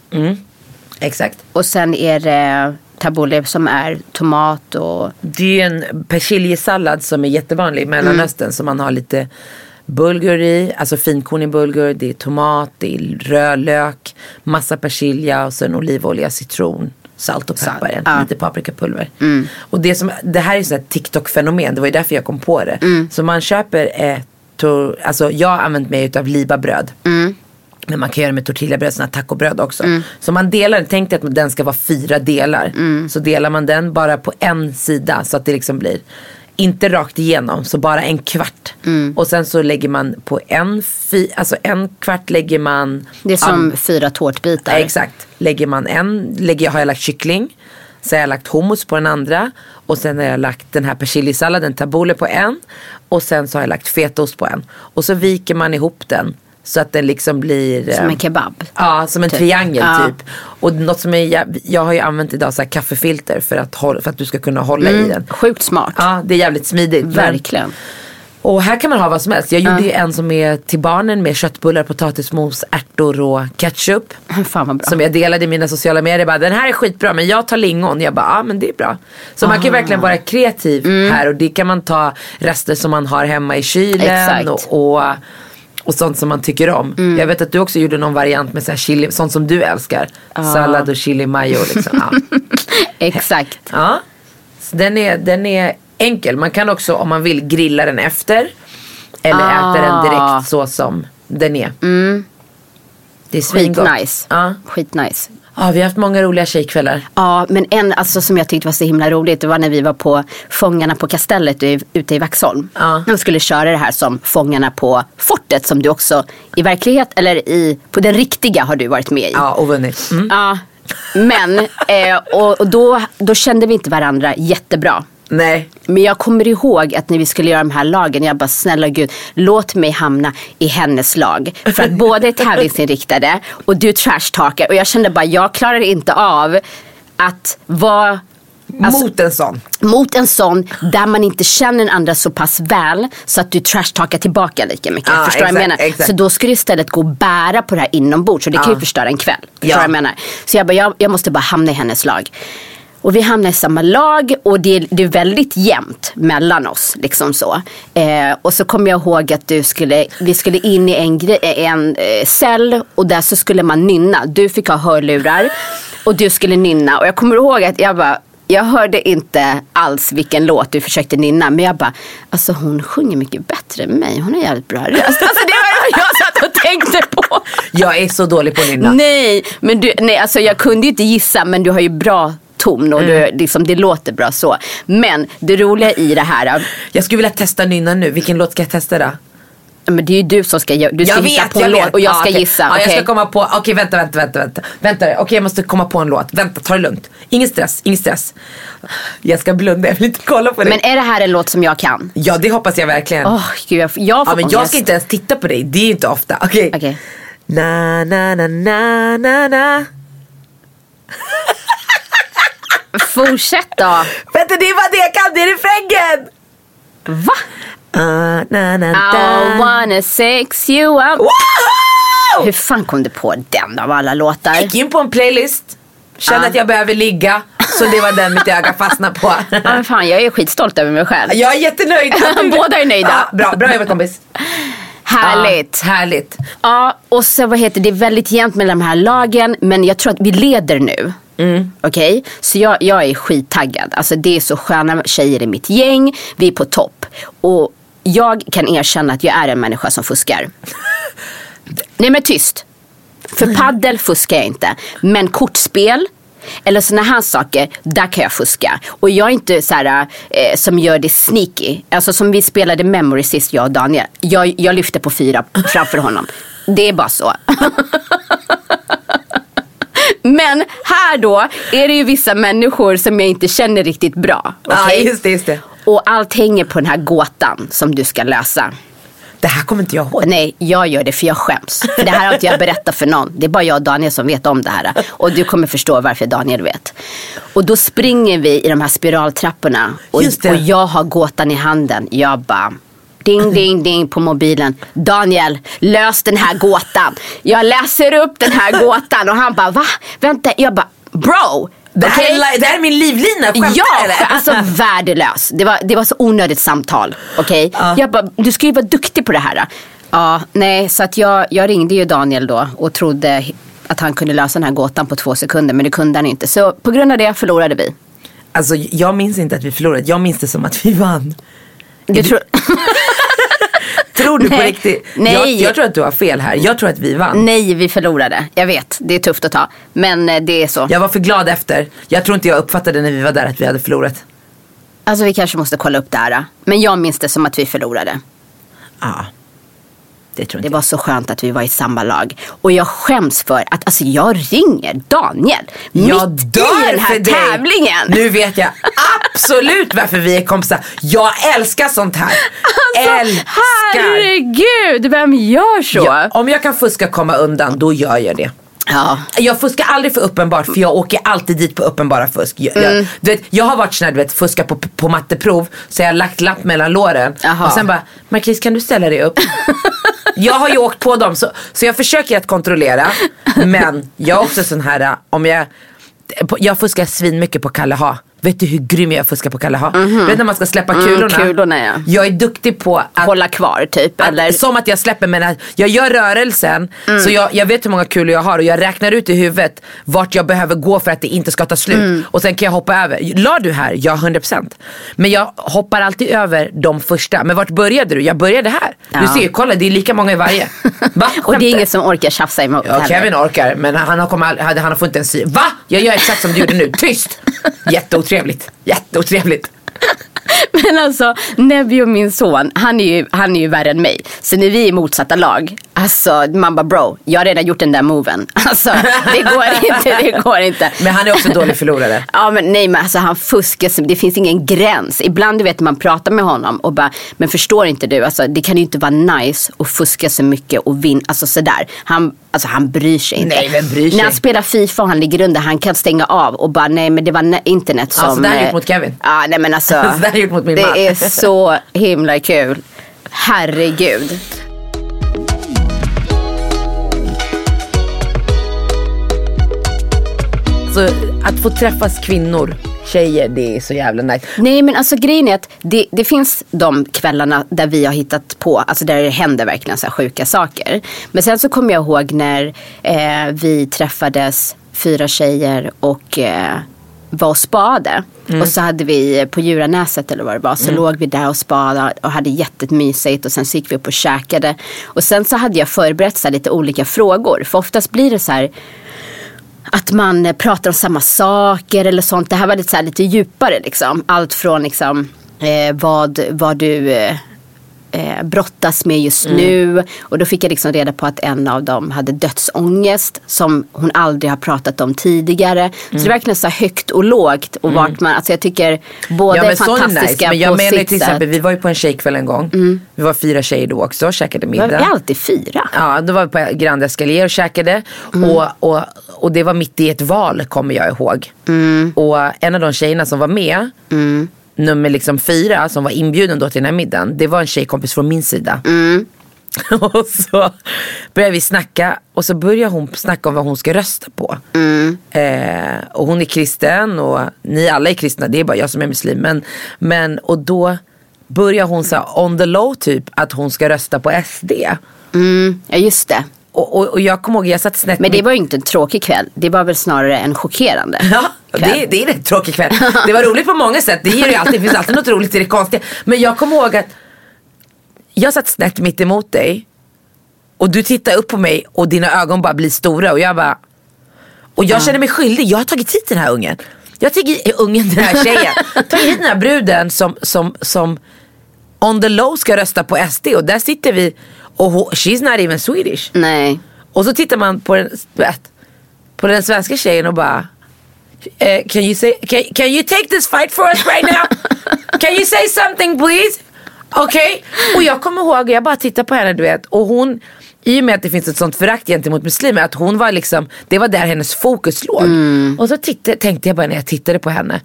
Exakt. Och sen är det tabbouleh som är tomat och Det är en persiljesallad som är jättevanlig i Mellanöstern. Som man har lite bulgur i, alltså finkornig bulgur. Det är tomat, det är rödlök, massa persilja och sen olivolja, citron. Salt och peppar, ja. lite paprikapulver. Och det, som, det här är ett TikTok-fenomen, det var ju därför jag kom på det. Så man köper ett, tor- alltså jag har använt mig utav libabröd. Men man kan göra med tortillabröd, sådana tacobröd också. Så man delar, tänk dig att den ska vara fyra delar. Så delar man den bara på en sida så att det liksom blir inte rakt igenom, så bara en kvart. Och sen så lägger man på en, fi, alltså en kvart lägger man det är som fyra tårtbitar. Exakt. Lägger man en, lägger, har jag lagt kyckling. Så har jag lagt hummus på den andra. Och sen har jag lagt den här persiljesalladen, tabbouleh på en. Och sen så har jag lagt fetaost på en. Och så viker man ihop den. Så att den liksom blir Som eh, en kebab. Ja, som en Typ. triangel Ja. typ. Och något som är, jag, jag har ju använt idag så kaffefilter för att, för att du ska kunna hålla i den. Sjukt smart. Ja, det är jävligt smidigt. men- Verkligen. och här kan man ha vad som helst. Jag gjorde ju en som är till barnen med köttbullar, potatismos, ärtor och ketchup. [LAUGHS] Fan vad bra. Som jag delade i mina sociala medier. Bara, den här är skitbra men jag tar lingon. Jag bara, ja men det är bra. Så man kan ju verkligen vara kreativ här. Och det kan man ta rester som man har hemma i kylen. Exakt. Och, och, och sånt som man tycker om. Jag vet att du också gjorde någon variant med så chili, sånt som du älskar. Sallad och chili mayo liksom. Ja. [LAUGHS] Exakt. Ja. Så den, är, den är enkel. Man kan också om man vill grilla den efter. Eller Ah. äta den direkt så som den är. Det är svingott. Skitnice. Ja. Skitnice. Ja, vi har haft många roliga tjejkvällar. Ja, men en alltså, som jag tyckte var så himla roligt, det var när vi var på Fångarna på Kastellet ute i Vaxholm. Ja. De skulle köra det här som Fångarna på fortet som du också i verklighet, eller i, på den riktiga har du varit med i. Ja, och vunnit. Mm. Ja, men eh, och, och då, då kände vi inte varandra jättebra. Nej. Men jag kommer ihåg att när vi skulle göra de här lagen, jag bara snälla gud, låt mig hamna i hennes lag. För att båda är tävlingsinriktade och du trashtalkar. Och jag kände bara, jag klarar inte av att vara Alltså- Mot en sån. mot en sån där man inte känner den andra så pass väl så att du trashtalkar tillbaka lika mycket. Ja, förstår vad jag exakt, menar? exakt. Så då ska du istället gå och bära på det här inombords och det kan ju förstöra en kväll. Förstår Ja. jag menar? Så jag bara, jag, jag måste bara hamna i hennes lag. Och vi hamnar i samma lag och det, är- det är väldigt jämnt mellan oss. Liksom så. Eh, och så kommer jag ihåg att du skulle, vi skulle in i en, gre- en eh, cell och där så skulle man nynna. Du fick ha hörlurar och du skulle nynna. Och jag kommer ihåg att jag bara, jag hörde inte alls vilken låt du försökte nynna. Men jag bara, alltså hon sjunger mycket bättre än mig. Hon har jävligt bra röst. Alltså det var jag satt och tänkte på. Jag är så dålig på att nynna. Nej, men du, nej, alltså jag kunde ju inte gissa men du har ju bra ton och Mm. du, liksom, det låter bra så. Men det roliga i det här, Jag skulle vilja testa nynna nu. Vilken låt ska jag testa då? men det är ju du som ska, gö- du ska hitta på en låt och jag ska Ja, okej. gissa. Ja, jag okej? ska komma på, okej vänta, vänta, vänta, vänta. Vänta, okej jag måste komma på en låt. Vänta, ta det lugnt. Ingen stress, ingen stress. Jag ska blunda, jag vill inte kolla på dig. Men är det här en låt som jag kan? Ja det hoppas jag verkligen. Åh gud, jag, jag får ja, men jag ska inte ens titta på dig, det är inte ofta. Okej. Okej. Na, na, na, na, na, na. Fortsätt då. Vänta det är bara det jag kan, det är refrängen! Va? Uh, na, na, I na. wanna sex you up. Wow! Hur fan kom du på den av alla låtar? Jag gick in på en playlist, kände Ja. att jag behöver ligga. Så det var den mitt öga fastnade på. Ja, men fan, jag är skitstolt över mig själv. Jag är jättenöjd. [LAUGHS] Båda är nöjda. Ja, bra, bra jobbat kompis. Härligt. Ja, härligt. Ja, och så vad heter det, det är väldigt jämnt mellan de här lagen. Men jag tror att vi leder nu. Mm. Okej, så jag, jag är skittaggad. Alltså det är så sköna tjejer i mitt gäng. Vi är på topp. Och jag kan erkänna att jag är en människa som fuskar. [LAUGHS] Nej men tyst. För paddel fuskar jag inte. Men kortspel eller såna här saker, där kan jag fuska. Och jag är inte så här, eh, som gör det sneaky. Alltså som vi spelade memory sist, jag och Daniel. Jag, jag lyfte på fyra framför honom. Det är bara så. [LAUGHS] Men här då är det ju vissa människor som jag inte känner riktigt bra. Ja, okej? just det, just det. Och allt hänger på den här gåtan som du ska lösa. Det här kommer inte jag ihåg. Nej, jag gör det för jag skäms. För det här har inte jag berättat för någon. Det är bara jag och Daniel som vet om det här. Och du kommer förstå varför Daniel vet. Och då springer vi i de här spiraltrapporna. Och, och jag har gåtan i handen. Jag bara Ding, [CLEARS THROAT] ding, ding på mobilen. Daniel, lös den här gåtan. Jag läser upp den här gåtan och han bara, va? Vänta, jag bara, bro. Det här, okej? är, det här är min livlina, skämtar Ja, eller? alltså värdelös. Det var, det var så onödigt samtal. Okej? Jag bara, du ska ju vara duktig på det här. Ja, nej, så att jag, jag ringde ju Daniel då och trodde att han kunde lösa den här gåtan på två sekunder. Men det kunde han inte. Så på grund av det förlorade vi. Alltså jag minns inte att vi förlorade, jag minns det som att vi vann. Du tror... [LAUGHS] Tror du på riktigt? Nej. Jag, jag tror att du har fel här, jag tror att vi vann. Nej, vi förlorade. Jag vet, det är tufft att ta. Men eh, det är så. Jag var för glad efter. Jag tror inte jag uppfattade när vi var där att vi hade förlorat. Alltså vi kanske måste kolla upp det här. Men jag minns det som att vi förlorade. Ja. Det tror Det inte var så skönt att vi var i samma lag. Och jag skäms för att alltså, jag ringer Daniel jag mitt dör i den här för dig. tävlingen. Nu vet jag absolut varför vi är kompisar. Jag älskar sånt här. älskar. Alltså, Herregud, vem gör så? Ja, om jag kan fuska komma undan, då gör jag det. Ja. Jag fuskar aldrig för uppenbart för jag åker alltid dit på uppenbara fusk. Jag, Mm. jag, du vet, jag har varit sån här, du vet, fuska på, på matteprov så jag har lagt lapp mellan låren Jaha. och sen bara, Marquis kan du ställa dig upp? [LAUGHS] jag har ju åkt på dem så, så jag försöker att kontrollera men jag är också sån här, om jag jag fuskar svin mycket på Kalle Ha. Vet du hur grym jag fuskar på Kalle Ha? Vet du när man ska släppa kulorna? Mhm. kulorna, ja. Jag är duktig på att Hålla kvar typ. att, eller? Som att jag släpper men att jag gör rörelsen Mm. så jag, jag vet hur många kulor jag har och jag räknar ut i huvudet vart jag behöver gå för att det inte ska ta slut. Mm. Och sen kan jag hoppa över. La du här? Ja 100%. Men jag hoppar alltid över de första. Men vart började du? Jag började här. Du Ja. ser ju, kolla det är lika många i varje. Va? [LAUGHS] Och det är ingen som orkar tjafsa emot Ja. Kevin orkar men han har, kommit, han fått inte ens sy. Va? Jag gör exakt som du gjorde nu. Tyst! [LAUGHS] Jätteotrevligt. Jätteotrevligt. [LAUGHS] Men alltså, Nebby och min son, han är, ju, han är ju värre än mig. Så när vi är i motsatta lag, alltså man bara bro, jag har redan gjort den där moven. [LAUGHS] Alltså det går inte, det går inte. Men han är också dålig förlorare. [LAUGHS] Ja men nej men alltså han fuskar, det finns ingen gräns. Ibland du vet man pratar med honom och bara, men förstår inte du, alltså, det kan ju inte vara nice att fuska så mycket och vinna, alltså sådär. Han, alltså, han bryr sig inte. Nej, vem bryr sig? När han spelar FIFA och han ligger under, han kan stänga av och bara, nej men det var ne- internet som... Ja, så där har jag eh, mot Kevin. Ja nej men alltså. [LAUGHS] Så där har jag gjort mot min det man. är [LAUGHS] så himla kul. Herregud. Så att få träffas kvinnor, tjejer, det är så jävla nice. Nej men alltså grejen är att det, det finns de kvällarna där vi har hittat på, alltså där det händer verkligen så här sjuka saker. Men sen så kommer jag ihåg när eh, vi träffades fyra tjejer och eh, var och spade. Och så hade vi på Djuranäset eller vad det var. Så låg vi där och spadade och hade jättemysigt. Och sen så gick vi upp och käkade. Och sen så hade jag förberett så lite olika frågor. För oftast blir det så här att man eh, pratar om samma saker eller sånt. Det här var lite, så här, lite djupare liksom. Allt från liksom eh, vad, vad du eh, eh, brottas med just nu. Och då fick jag liksom reda på att en av dem hade dödsångest som hon aldrig har pratat om tidigare. Så det är verkligen så högt och lågt. Och vart man, alltså jag tycker båda är sån fantastiska Men jag på menar sitt till sätt. exempel, vi var ju på en tjejkväll en gång. Vi var fyra tjejer då också, käkade Vi är middag. alltid fyra. Ja, då var vi på Grand Escalier och käkade. Och, och, och det var mitt i ett val kommer jag ihåg. Och en av de tjejerna som var med, nummer liksom fyra, som var inbjuden då till den här middagen. Det var en tjejkompis från min sida. [LAUGHS] och så började vi snacka och så började hon snacka om vad hon ska rösta på. Eh, och hon är kristen och ni alla är kristna, det är bara jag som är muslim. Men, men och då börjar hon så här on the low typ att hon ska rösta på SD. Mm, ja just det. Och, och, och jag kommer ihåg, jag satt snett Men det var ju inte en tråkig kväll. Det var väl snarare en chockerande [LAUGHS] Ja, det, det är rätt tråkig kväll. Det var roligt på många sätt. Det, ger ju alltid, det finns alltid något roligt i det konstiga. Men jag kommer ihåg att jag satt snett mitt emot dig. Och du tittar upp på mig och dina ögon bara blir stora. Och jag bara... Och jag känner mig skyldig. Jag har tagit hit den här ungen. Jag hit ungen, den här tjejen. tagit hit den här bruden som, som, som on the low ska rösta på SD. Och där sitter vi och she's not even Swedish. Nej. Och så tittar man på den, vet, på den svenska tjejen och bara eh, can, you say, can, can you take this fight for us right now? [LAUGHS] Can you say something please? Okej? Och jag kommer ihåg, jag bara tittar på henne du vet och hon i och med att det finns ett sånt förakt gentemot muslimer att hon var liksom, det var där hennes fokus låg. Och så titta, tänkte jag bara när jag tittade på henne,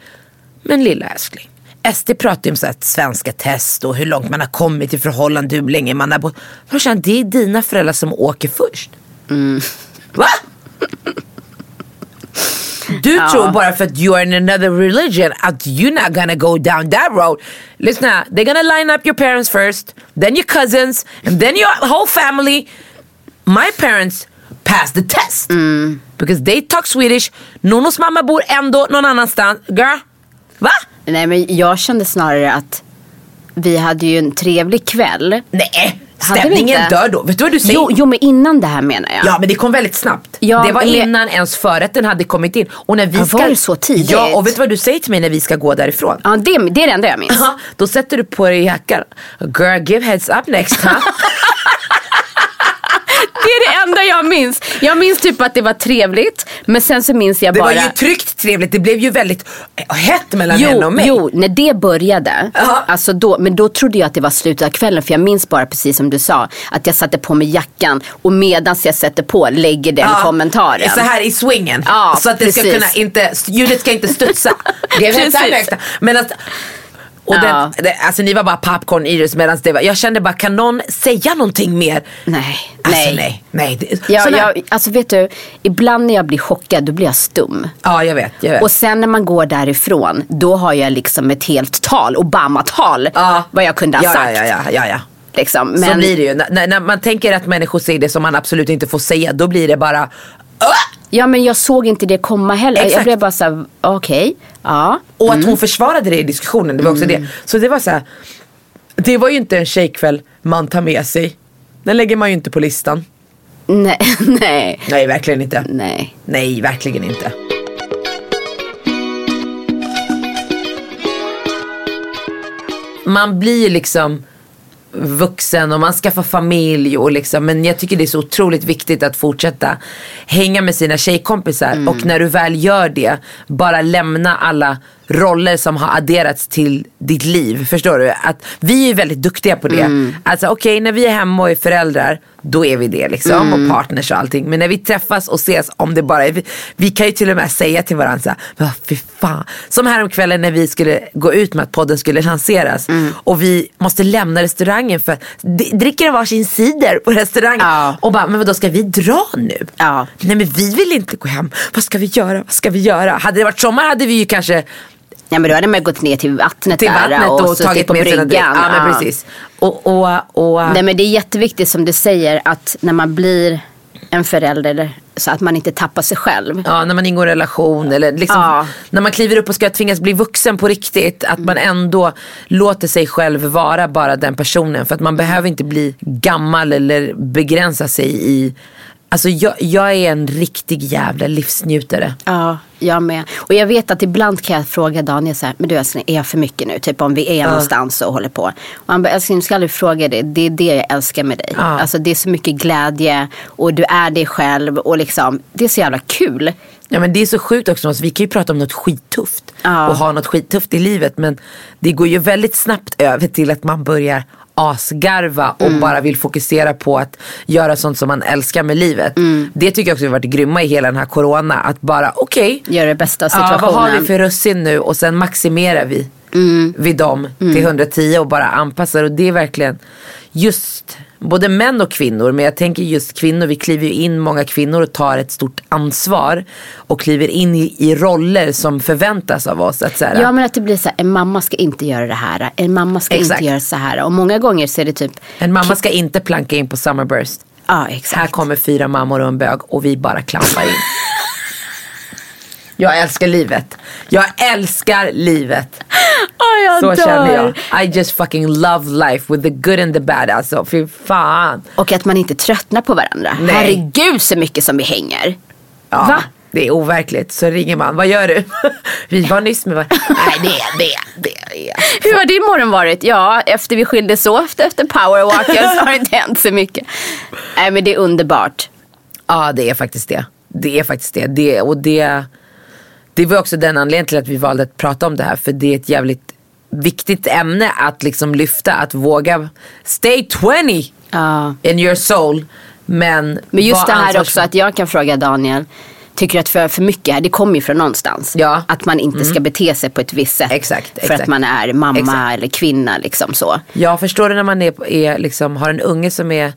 men lilla älskling. SD pratar ju om så här svenska test och hur långt man har kommit i förhållande, hur länge man har bott. Brorsan, det är dina föräldrar som åker först. Va? [LAUGHS] Du tror bara för att you are in another religion att you're not gonna go down that road. Lyssna, they're gonna line up your parents first, then your cousins, and then your whole family. My parents passed the test. Because they talk Swedish. Nonos mamma bor ändå någon annanstans. Girl, va? Nej men jag kände snarare att vi hade ju en trevlig kväll. Nej, stämningen inte? dör då. Vet du vad du säger? Jo, jo men innan det här menar jag. Ja men det kom väldigt snabbt. Ja, det var men- innan ens förrätten hade kommit in. Och när vi Ja, ska... var det så tidigt? Ja och vet du vad du säger till mig när vi ska gå därifrån? Ja, det, det är det enda jag minns. Ja, då sätter du på dig jackan. Girl give heads up next time. Det [LAUGHS] är det enda jag minns. Jag minns typ att det var trevligt. Men sen så minns jag Det bara. var ju tryggt trevligt. Det blev ju väldigt hett mellan henne Jo, och mig. jo, när det började, Ja. alltså då, men då trodde jag att det var slutet av kvällen. För jag minns bara precis som du sa, att jag satte på mig jackan och medans jag sätter på lägger den Ja, kommentaren. Så här i swingen. Ja, så att det ska precis. kunna inte, ljudet ska inte studsa. Heads up Precis. Men att, och Ja. den, det, alltså ni var bara popcorn Iris medan det var, jag kände bara kan någon säga någonting mer? Nej, Alltså, nej. nej. nej. Det, Ja, jag, alltså vet du, ibland när jag blir chockad då blir jag stum. ja jag vet. Jag vet. Och sen när man går därifrån, då har jag liksom ett helt tal, Obama-tal, Ja. vad jag kunde ha ja, sagt. Ja, ja, ja, ja. Liksom. Så Men, blir det ju. När, när man tänker att människor säger det som man absolut inte får säga, då blir det bara Ja men jag såg inte det komma heller. Jag Exakt. blev bara såhär, okej, ja. Och att hon försvarade det i diskussionen, det var också det. Så det var så här, det var ju inte en tjejkväll man tar med sig. Den lägger man ju inte på listan. Nej, [LAUGHS] nej, Nej, verkligen inte. nej. Nej, verkligen inte. Man blir liksom vuxen och man skaffar familj och liksom, men jag tycker det är så otroligt viktigt att fortsätta hänga med sina tjejkompisar. Och när du väl gör det, bara lämna alla roller som har adderats till ditt liv. Förstår du? Att vi är väldigt duktiga på det. Alltså okej, när vi är hemma och är föräldrar, då är vi det liksom. Och partners och allting. Men när vi träffas och ses, om det bara är vi, vi kan ju till och med säga till varandra så här, "Va, fy fan. Som häromkvällen när vi skulle gå ut med att podden skulle lanseras. Och vi måste lämna restaurangen för att dricker varsin cider på restaurangen. Ja. Och bara, men vadå ska vi dra nu? Ja. Nej men vi vill inte gå hem. Vad ska vi göra? Vad ska vi göra? Hade det varit sommar hade vi ju kanske Ja men då hade man gått ner till vattnet till där vattnet och, och, suttit tagit på med bryggan. Ja men precis. Och, och, och, Nej men det är jätteviktigt som du säger att när man blir en förälder så att man inte tappar sig själv. Ja, när man ingår i relation eller liksom, Ja. när man kliver upp och ska tvingas bli vuxen på riktigt. Att man ändå låter sig själv vara bara den personen. För att man behöver inte bli gammal eller begränsa sig i Alltså jag, jag är en riktig jävla livsnjutare. Ja, jag med. Och jag vet att ibland kan jag fråga Daniel så här, men du älskling, är jag för mycket nu? Typ om vi är någonstans och håller på. Och han bara, älskling du ska aldrig fråga det. Det är det jag älskar med dig. Ja. Alltså det är så mycket glädje och du är dig själv och liksom, det är så jävla kul. Ja men det är så sjukt också, alltså, vi kan ju prata om något skittufft Ja. och ha något skittufft i livet men det går ju väldigt snabbt över till att man börjar asgarva och Mm. bara vill fokusera på att göra sånt som man älskar med livet. Mm. Det tycker jag också har varit grymma i hela den här corona. Att bara okej, Gör det bästa av ja, situationen. vad har vi för russin nu och sen maximerar vi Mm. vid dem till 110 och bara anpassar. Och det är verkligen just både män och kvinnor. Men jag tänker just kvinnor, vi kliver ju in, många kvinnor och tar ett stort ansvar. Och kliver in i, i roller som förväntas av oss. Att så här, Ja men att det blir så här, en mamma ska inte göra det här. En mamma ska Exakt. inte göra så här. Och många gånger så är det typ, En mamma ska inte planka in på Summerburst. ja exakt. Här kommer fyra mammor och en bög och vi bara klampar in. [LAUGHS] Jag älskar livet. Jag älskar livet. Åh, jag Så dör. känner jag. I just fucking love life with the good and the bad. Alltså fy fan. Och att man inte tröttnar på varandra. Nej. Herregud så mycket som vi hänger. Ja, Va? Det är overkligt. Så ringer man. Vad gör du? [LAUGHS] Vi var nyss med varandra. Nej det, det, det är. Hur har din morgon varit? Ja, efter vi skildes åt efter powerwalken så har det inte hänt så mycket. Nej men det är underbart. Ja det är faktiskt det. Det är faktiskt det. det och det, det var också den anledningen till att vi valde att prata om det här. För det är ett jävligt viktigt ämne att liksom lyfta. Att våga stay 20 Ja. in your soul. Men, Men just det här också att jag kan fråga Daniel. Tycker du att för, för mycket här, det kommer ju från någonstans. Ja. Mm. Att man inte ska bete sig på ett visst sätt. Exakt, För exakt. att man är mamma Exakt. eller kvinna liksom så. Jag förstår det när man är, är liksom, har en unge som är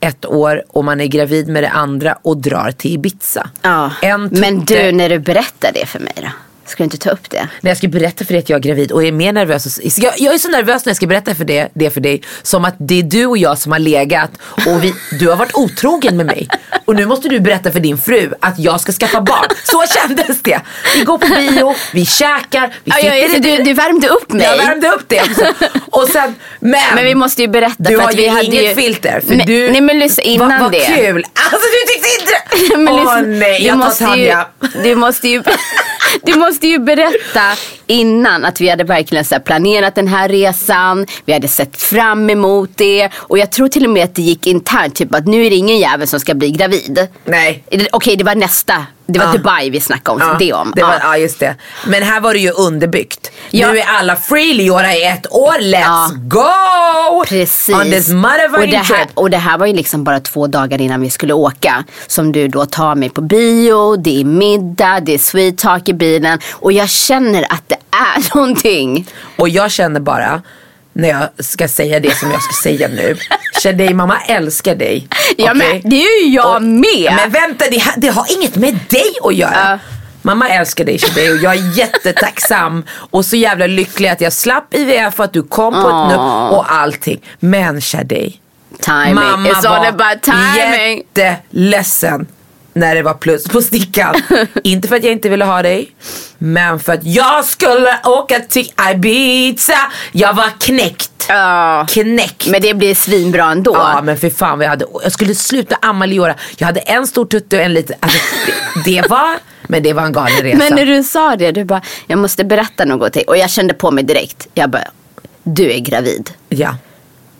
ett år och man är gravid med det andra och drar till Ibiza. Ja. En Men du, när du berättar det för mig då? Ska du inte ta upp det? När jag ska berätta för dig att jag är gravid och är mer nervös. och- Jag, jag är så nervös när jag ska berätta för det, det för dig. Som att det är du och jag som har legat och vi, du har varit otrogen med mig. Och nu måste du berätta för din fru att jag ska skaffa barn. Så kändes det. Vi går på bio, vi käkar, vi Ja, ja, du, du värmde upp mig. Jag värmde upp det också. Och sen, men, Men vi måste ju berätta. du för har att ju vi hade inget ju... filter. För nej, du, nej men lyssna innan vad, vad det. kul. Alltså du tyckte inte [LAUGHS] Men Åh lyssna, nej, jag tar ju, Tanja. du måste ju [LAUGHS] Du måste ju berätta innan att vi hade verkligen så planerat den här resan. Vi hade sett fram emot det. Och jag tror till och med att det gick internt. Typ att nu är det ingen jävel som ska bli gravid. Nej. Okej, det var nästa. Det var Ja. Dubai vi snackade om. det om. Det var, Ja. ja just det. Men här var det ju underbyggt. Ja. Nu är alla free, Leora är ett år, let's Ja. go! Precis. On this och, det här, och det här var ju liksom bara två dagar innan vi skulle åka. Som du då tar mig på bio, det är middag, det är sweet talk i bilen. Och jag känner att det är [LAUGHS] någonting. Och jag känner bara, när jag ska säga det som jag ska säga nu. [LAUGHS] Tjej, mamma älskar dig. Ja, men det är ju jag Och- med. Men vänta, det, det har inget med dig att göra. Ja. Mamma älskar dig Shadej och jag är jättetacksam och så jävla lycklig att jag slapp IVF och att du kom på ett nu och allting. Men Shadej, mamma var about timing. jätteledsen när det var plus på stickan. [LAUGHS] inte för att jag inte ville ha dig, men för att jag skulle åka till Ibiza. Jag var knäckt. Ja. Knäckt. Men det blir svinbra ändå. Ja men för fan vad jag hade, jag skulle sluta amma Leora. Jag hade en stor tutte och en liten, alltså, det, det var, men det var en galen resa. Men när du sa det, du bara, jag måste berätta något till. Och jag kände på mig direkt. Jag bara, du är gravid. ja.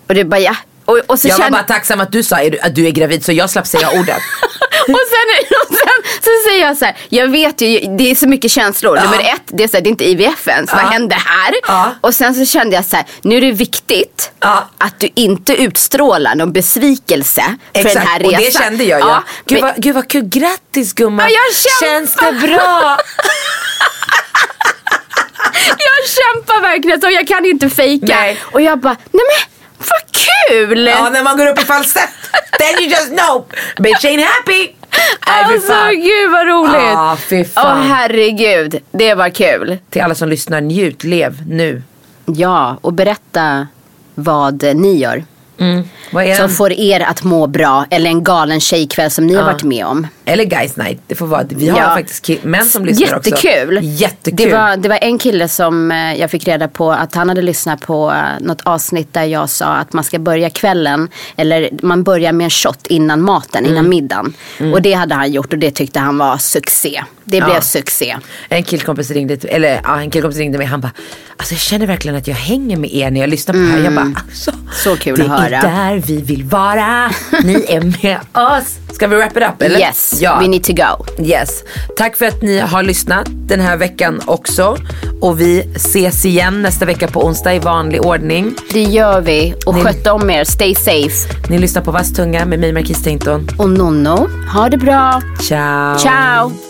Och du bara, ja. Och, och så Jag var kände... bara tacksam att du sa att du är gravid så jag slapp säga ordet. [LAUGHS] och, sen, och sen så säger jag så här, jag vet ju, det är så mycket känslor. Ja. Nummer ett, det är, så här, det är inte IVF ens, vad Ja. händer här? Ja. Och sen så kände jag så här, nu är det viktigt att du inte utstrålar någon besvikelse för den här resan. och det kände jag. Ja, gud, men- vad, gud vad kul, grattis gumman. Känns det bra? [LAUGHS] Jag kämpar verkligen så jag kan inte fejka. Nej. Och jag bara, nej men vad kul! ja när man går upp i falsett. Then you just know, bitch ain't happy. Fy Alltså gud vad roligt. Ja, fy Åh fan. herregud, det var kul. Till alla som lyssnar, njut, lev nu. Ja, och berätta vad ni gör. Är Som får er att må bra. Eller en galen tjejkväll som ni har varit med om. Eller guys night. Det får vara. Vi har Ja. faktiskt män som lyssnar också. Jättekul. Jättekul. Det var, det var en kille som eh, jag fick reda på att han hade lyssnat på eh, något avsnitt där jag sa att man ska börja kvällen. Eller man börjar med en shot innan maten, Mm. innan middagen. Och det hade han gjort och det tyckte han var succé. Det blev succé. En killkompis ringde, eller ja, en killkompis ringde mig han bara, alltså jag känner verkligen att jag hänger med er när jag lyssnar på det här. Jag bara, alltså, Mm. Så kul det att höra. är där vi vill vara. Ni är med oss. Ska vi wrap it up eller? Yes, Ja. we need to go. Yes. Tack för att ni har lyssnat den här veckan också. Och vi ses igen nästa vecka på onsdag i vanlig ordning. Det gör vi. Och Ni- sköt om er. Stay safe. Ni lyssnar på Vass tunga med mig Marquis Tainton. Och Nonno, ha det bra. Ciao. Ciao.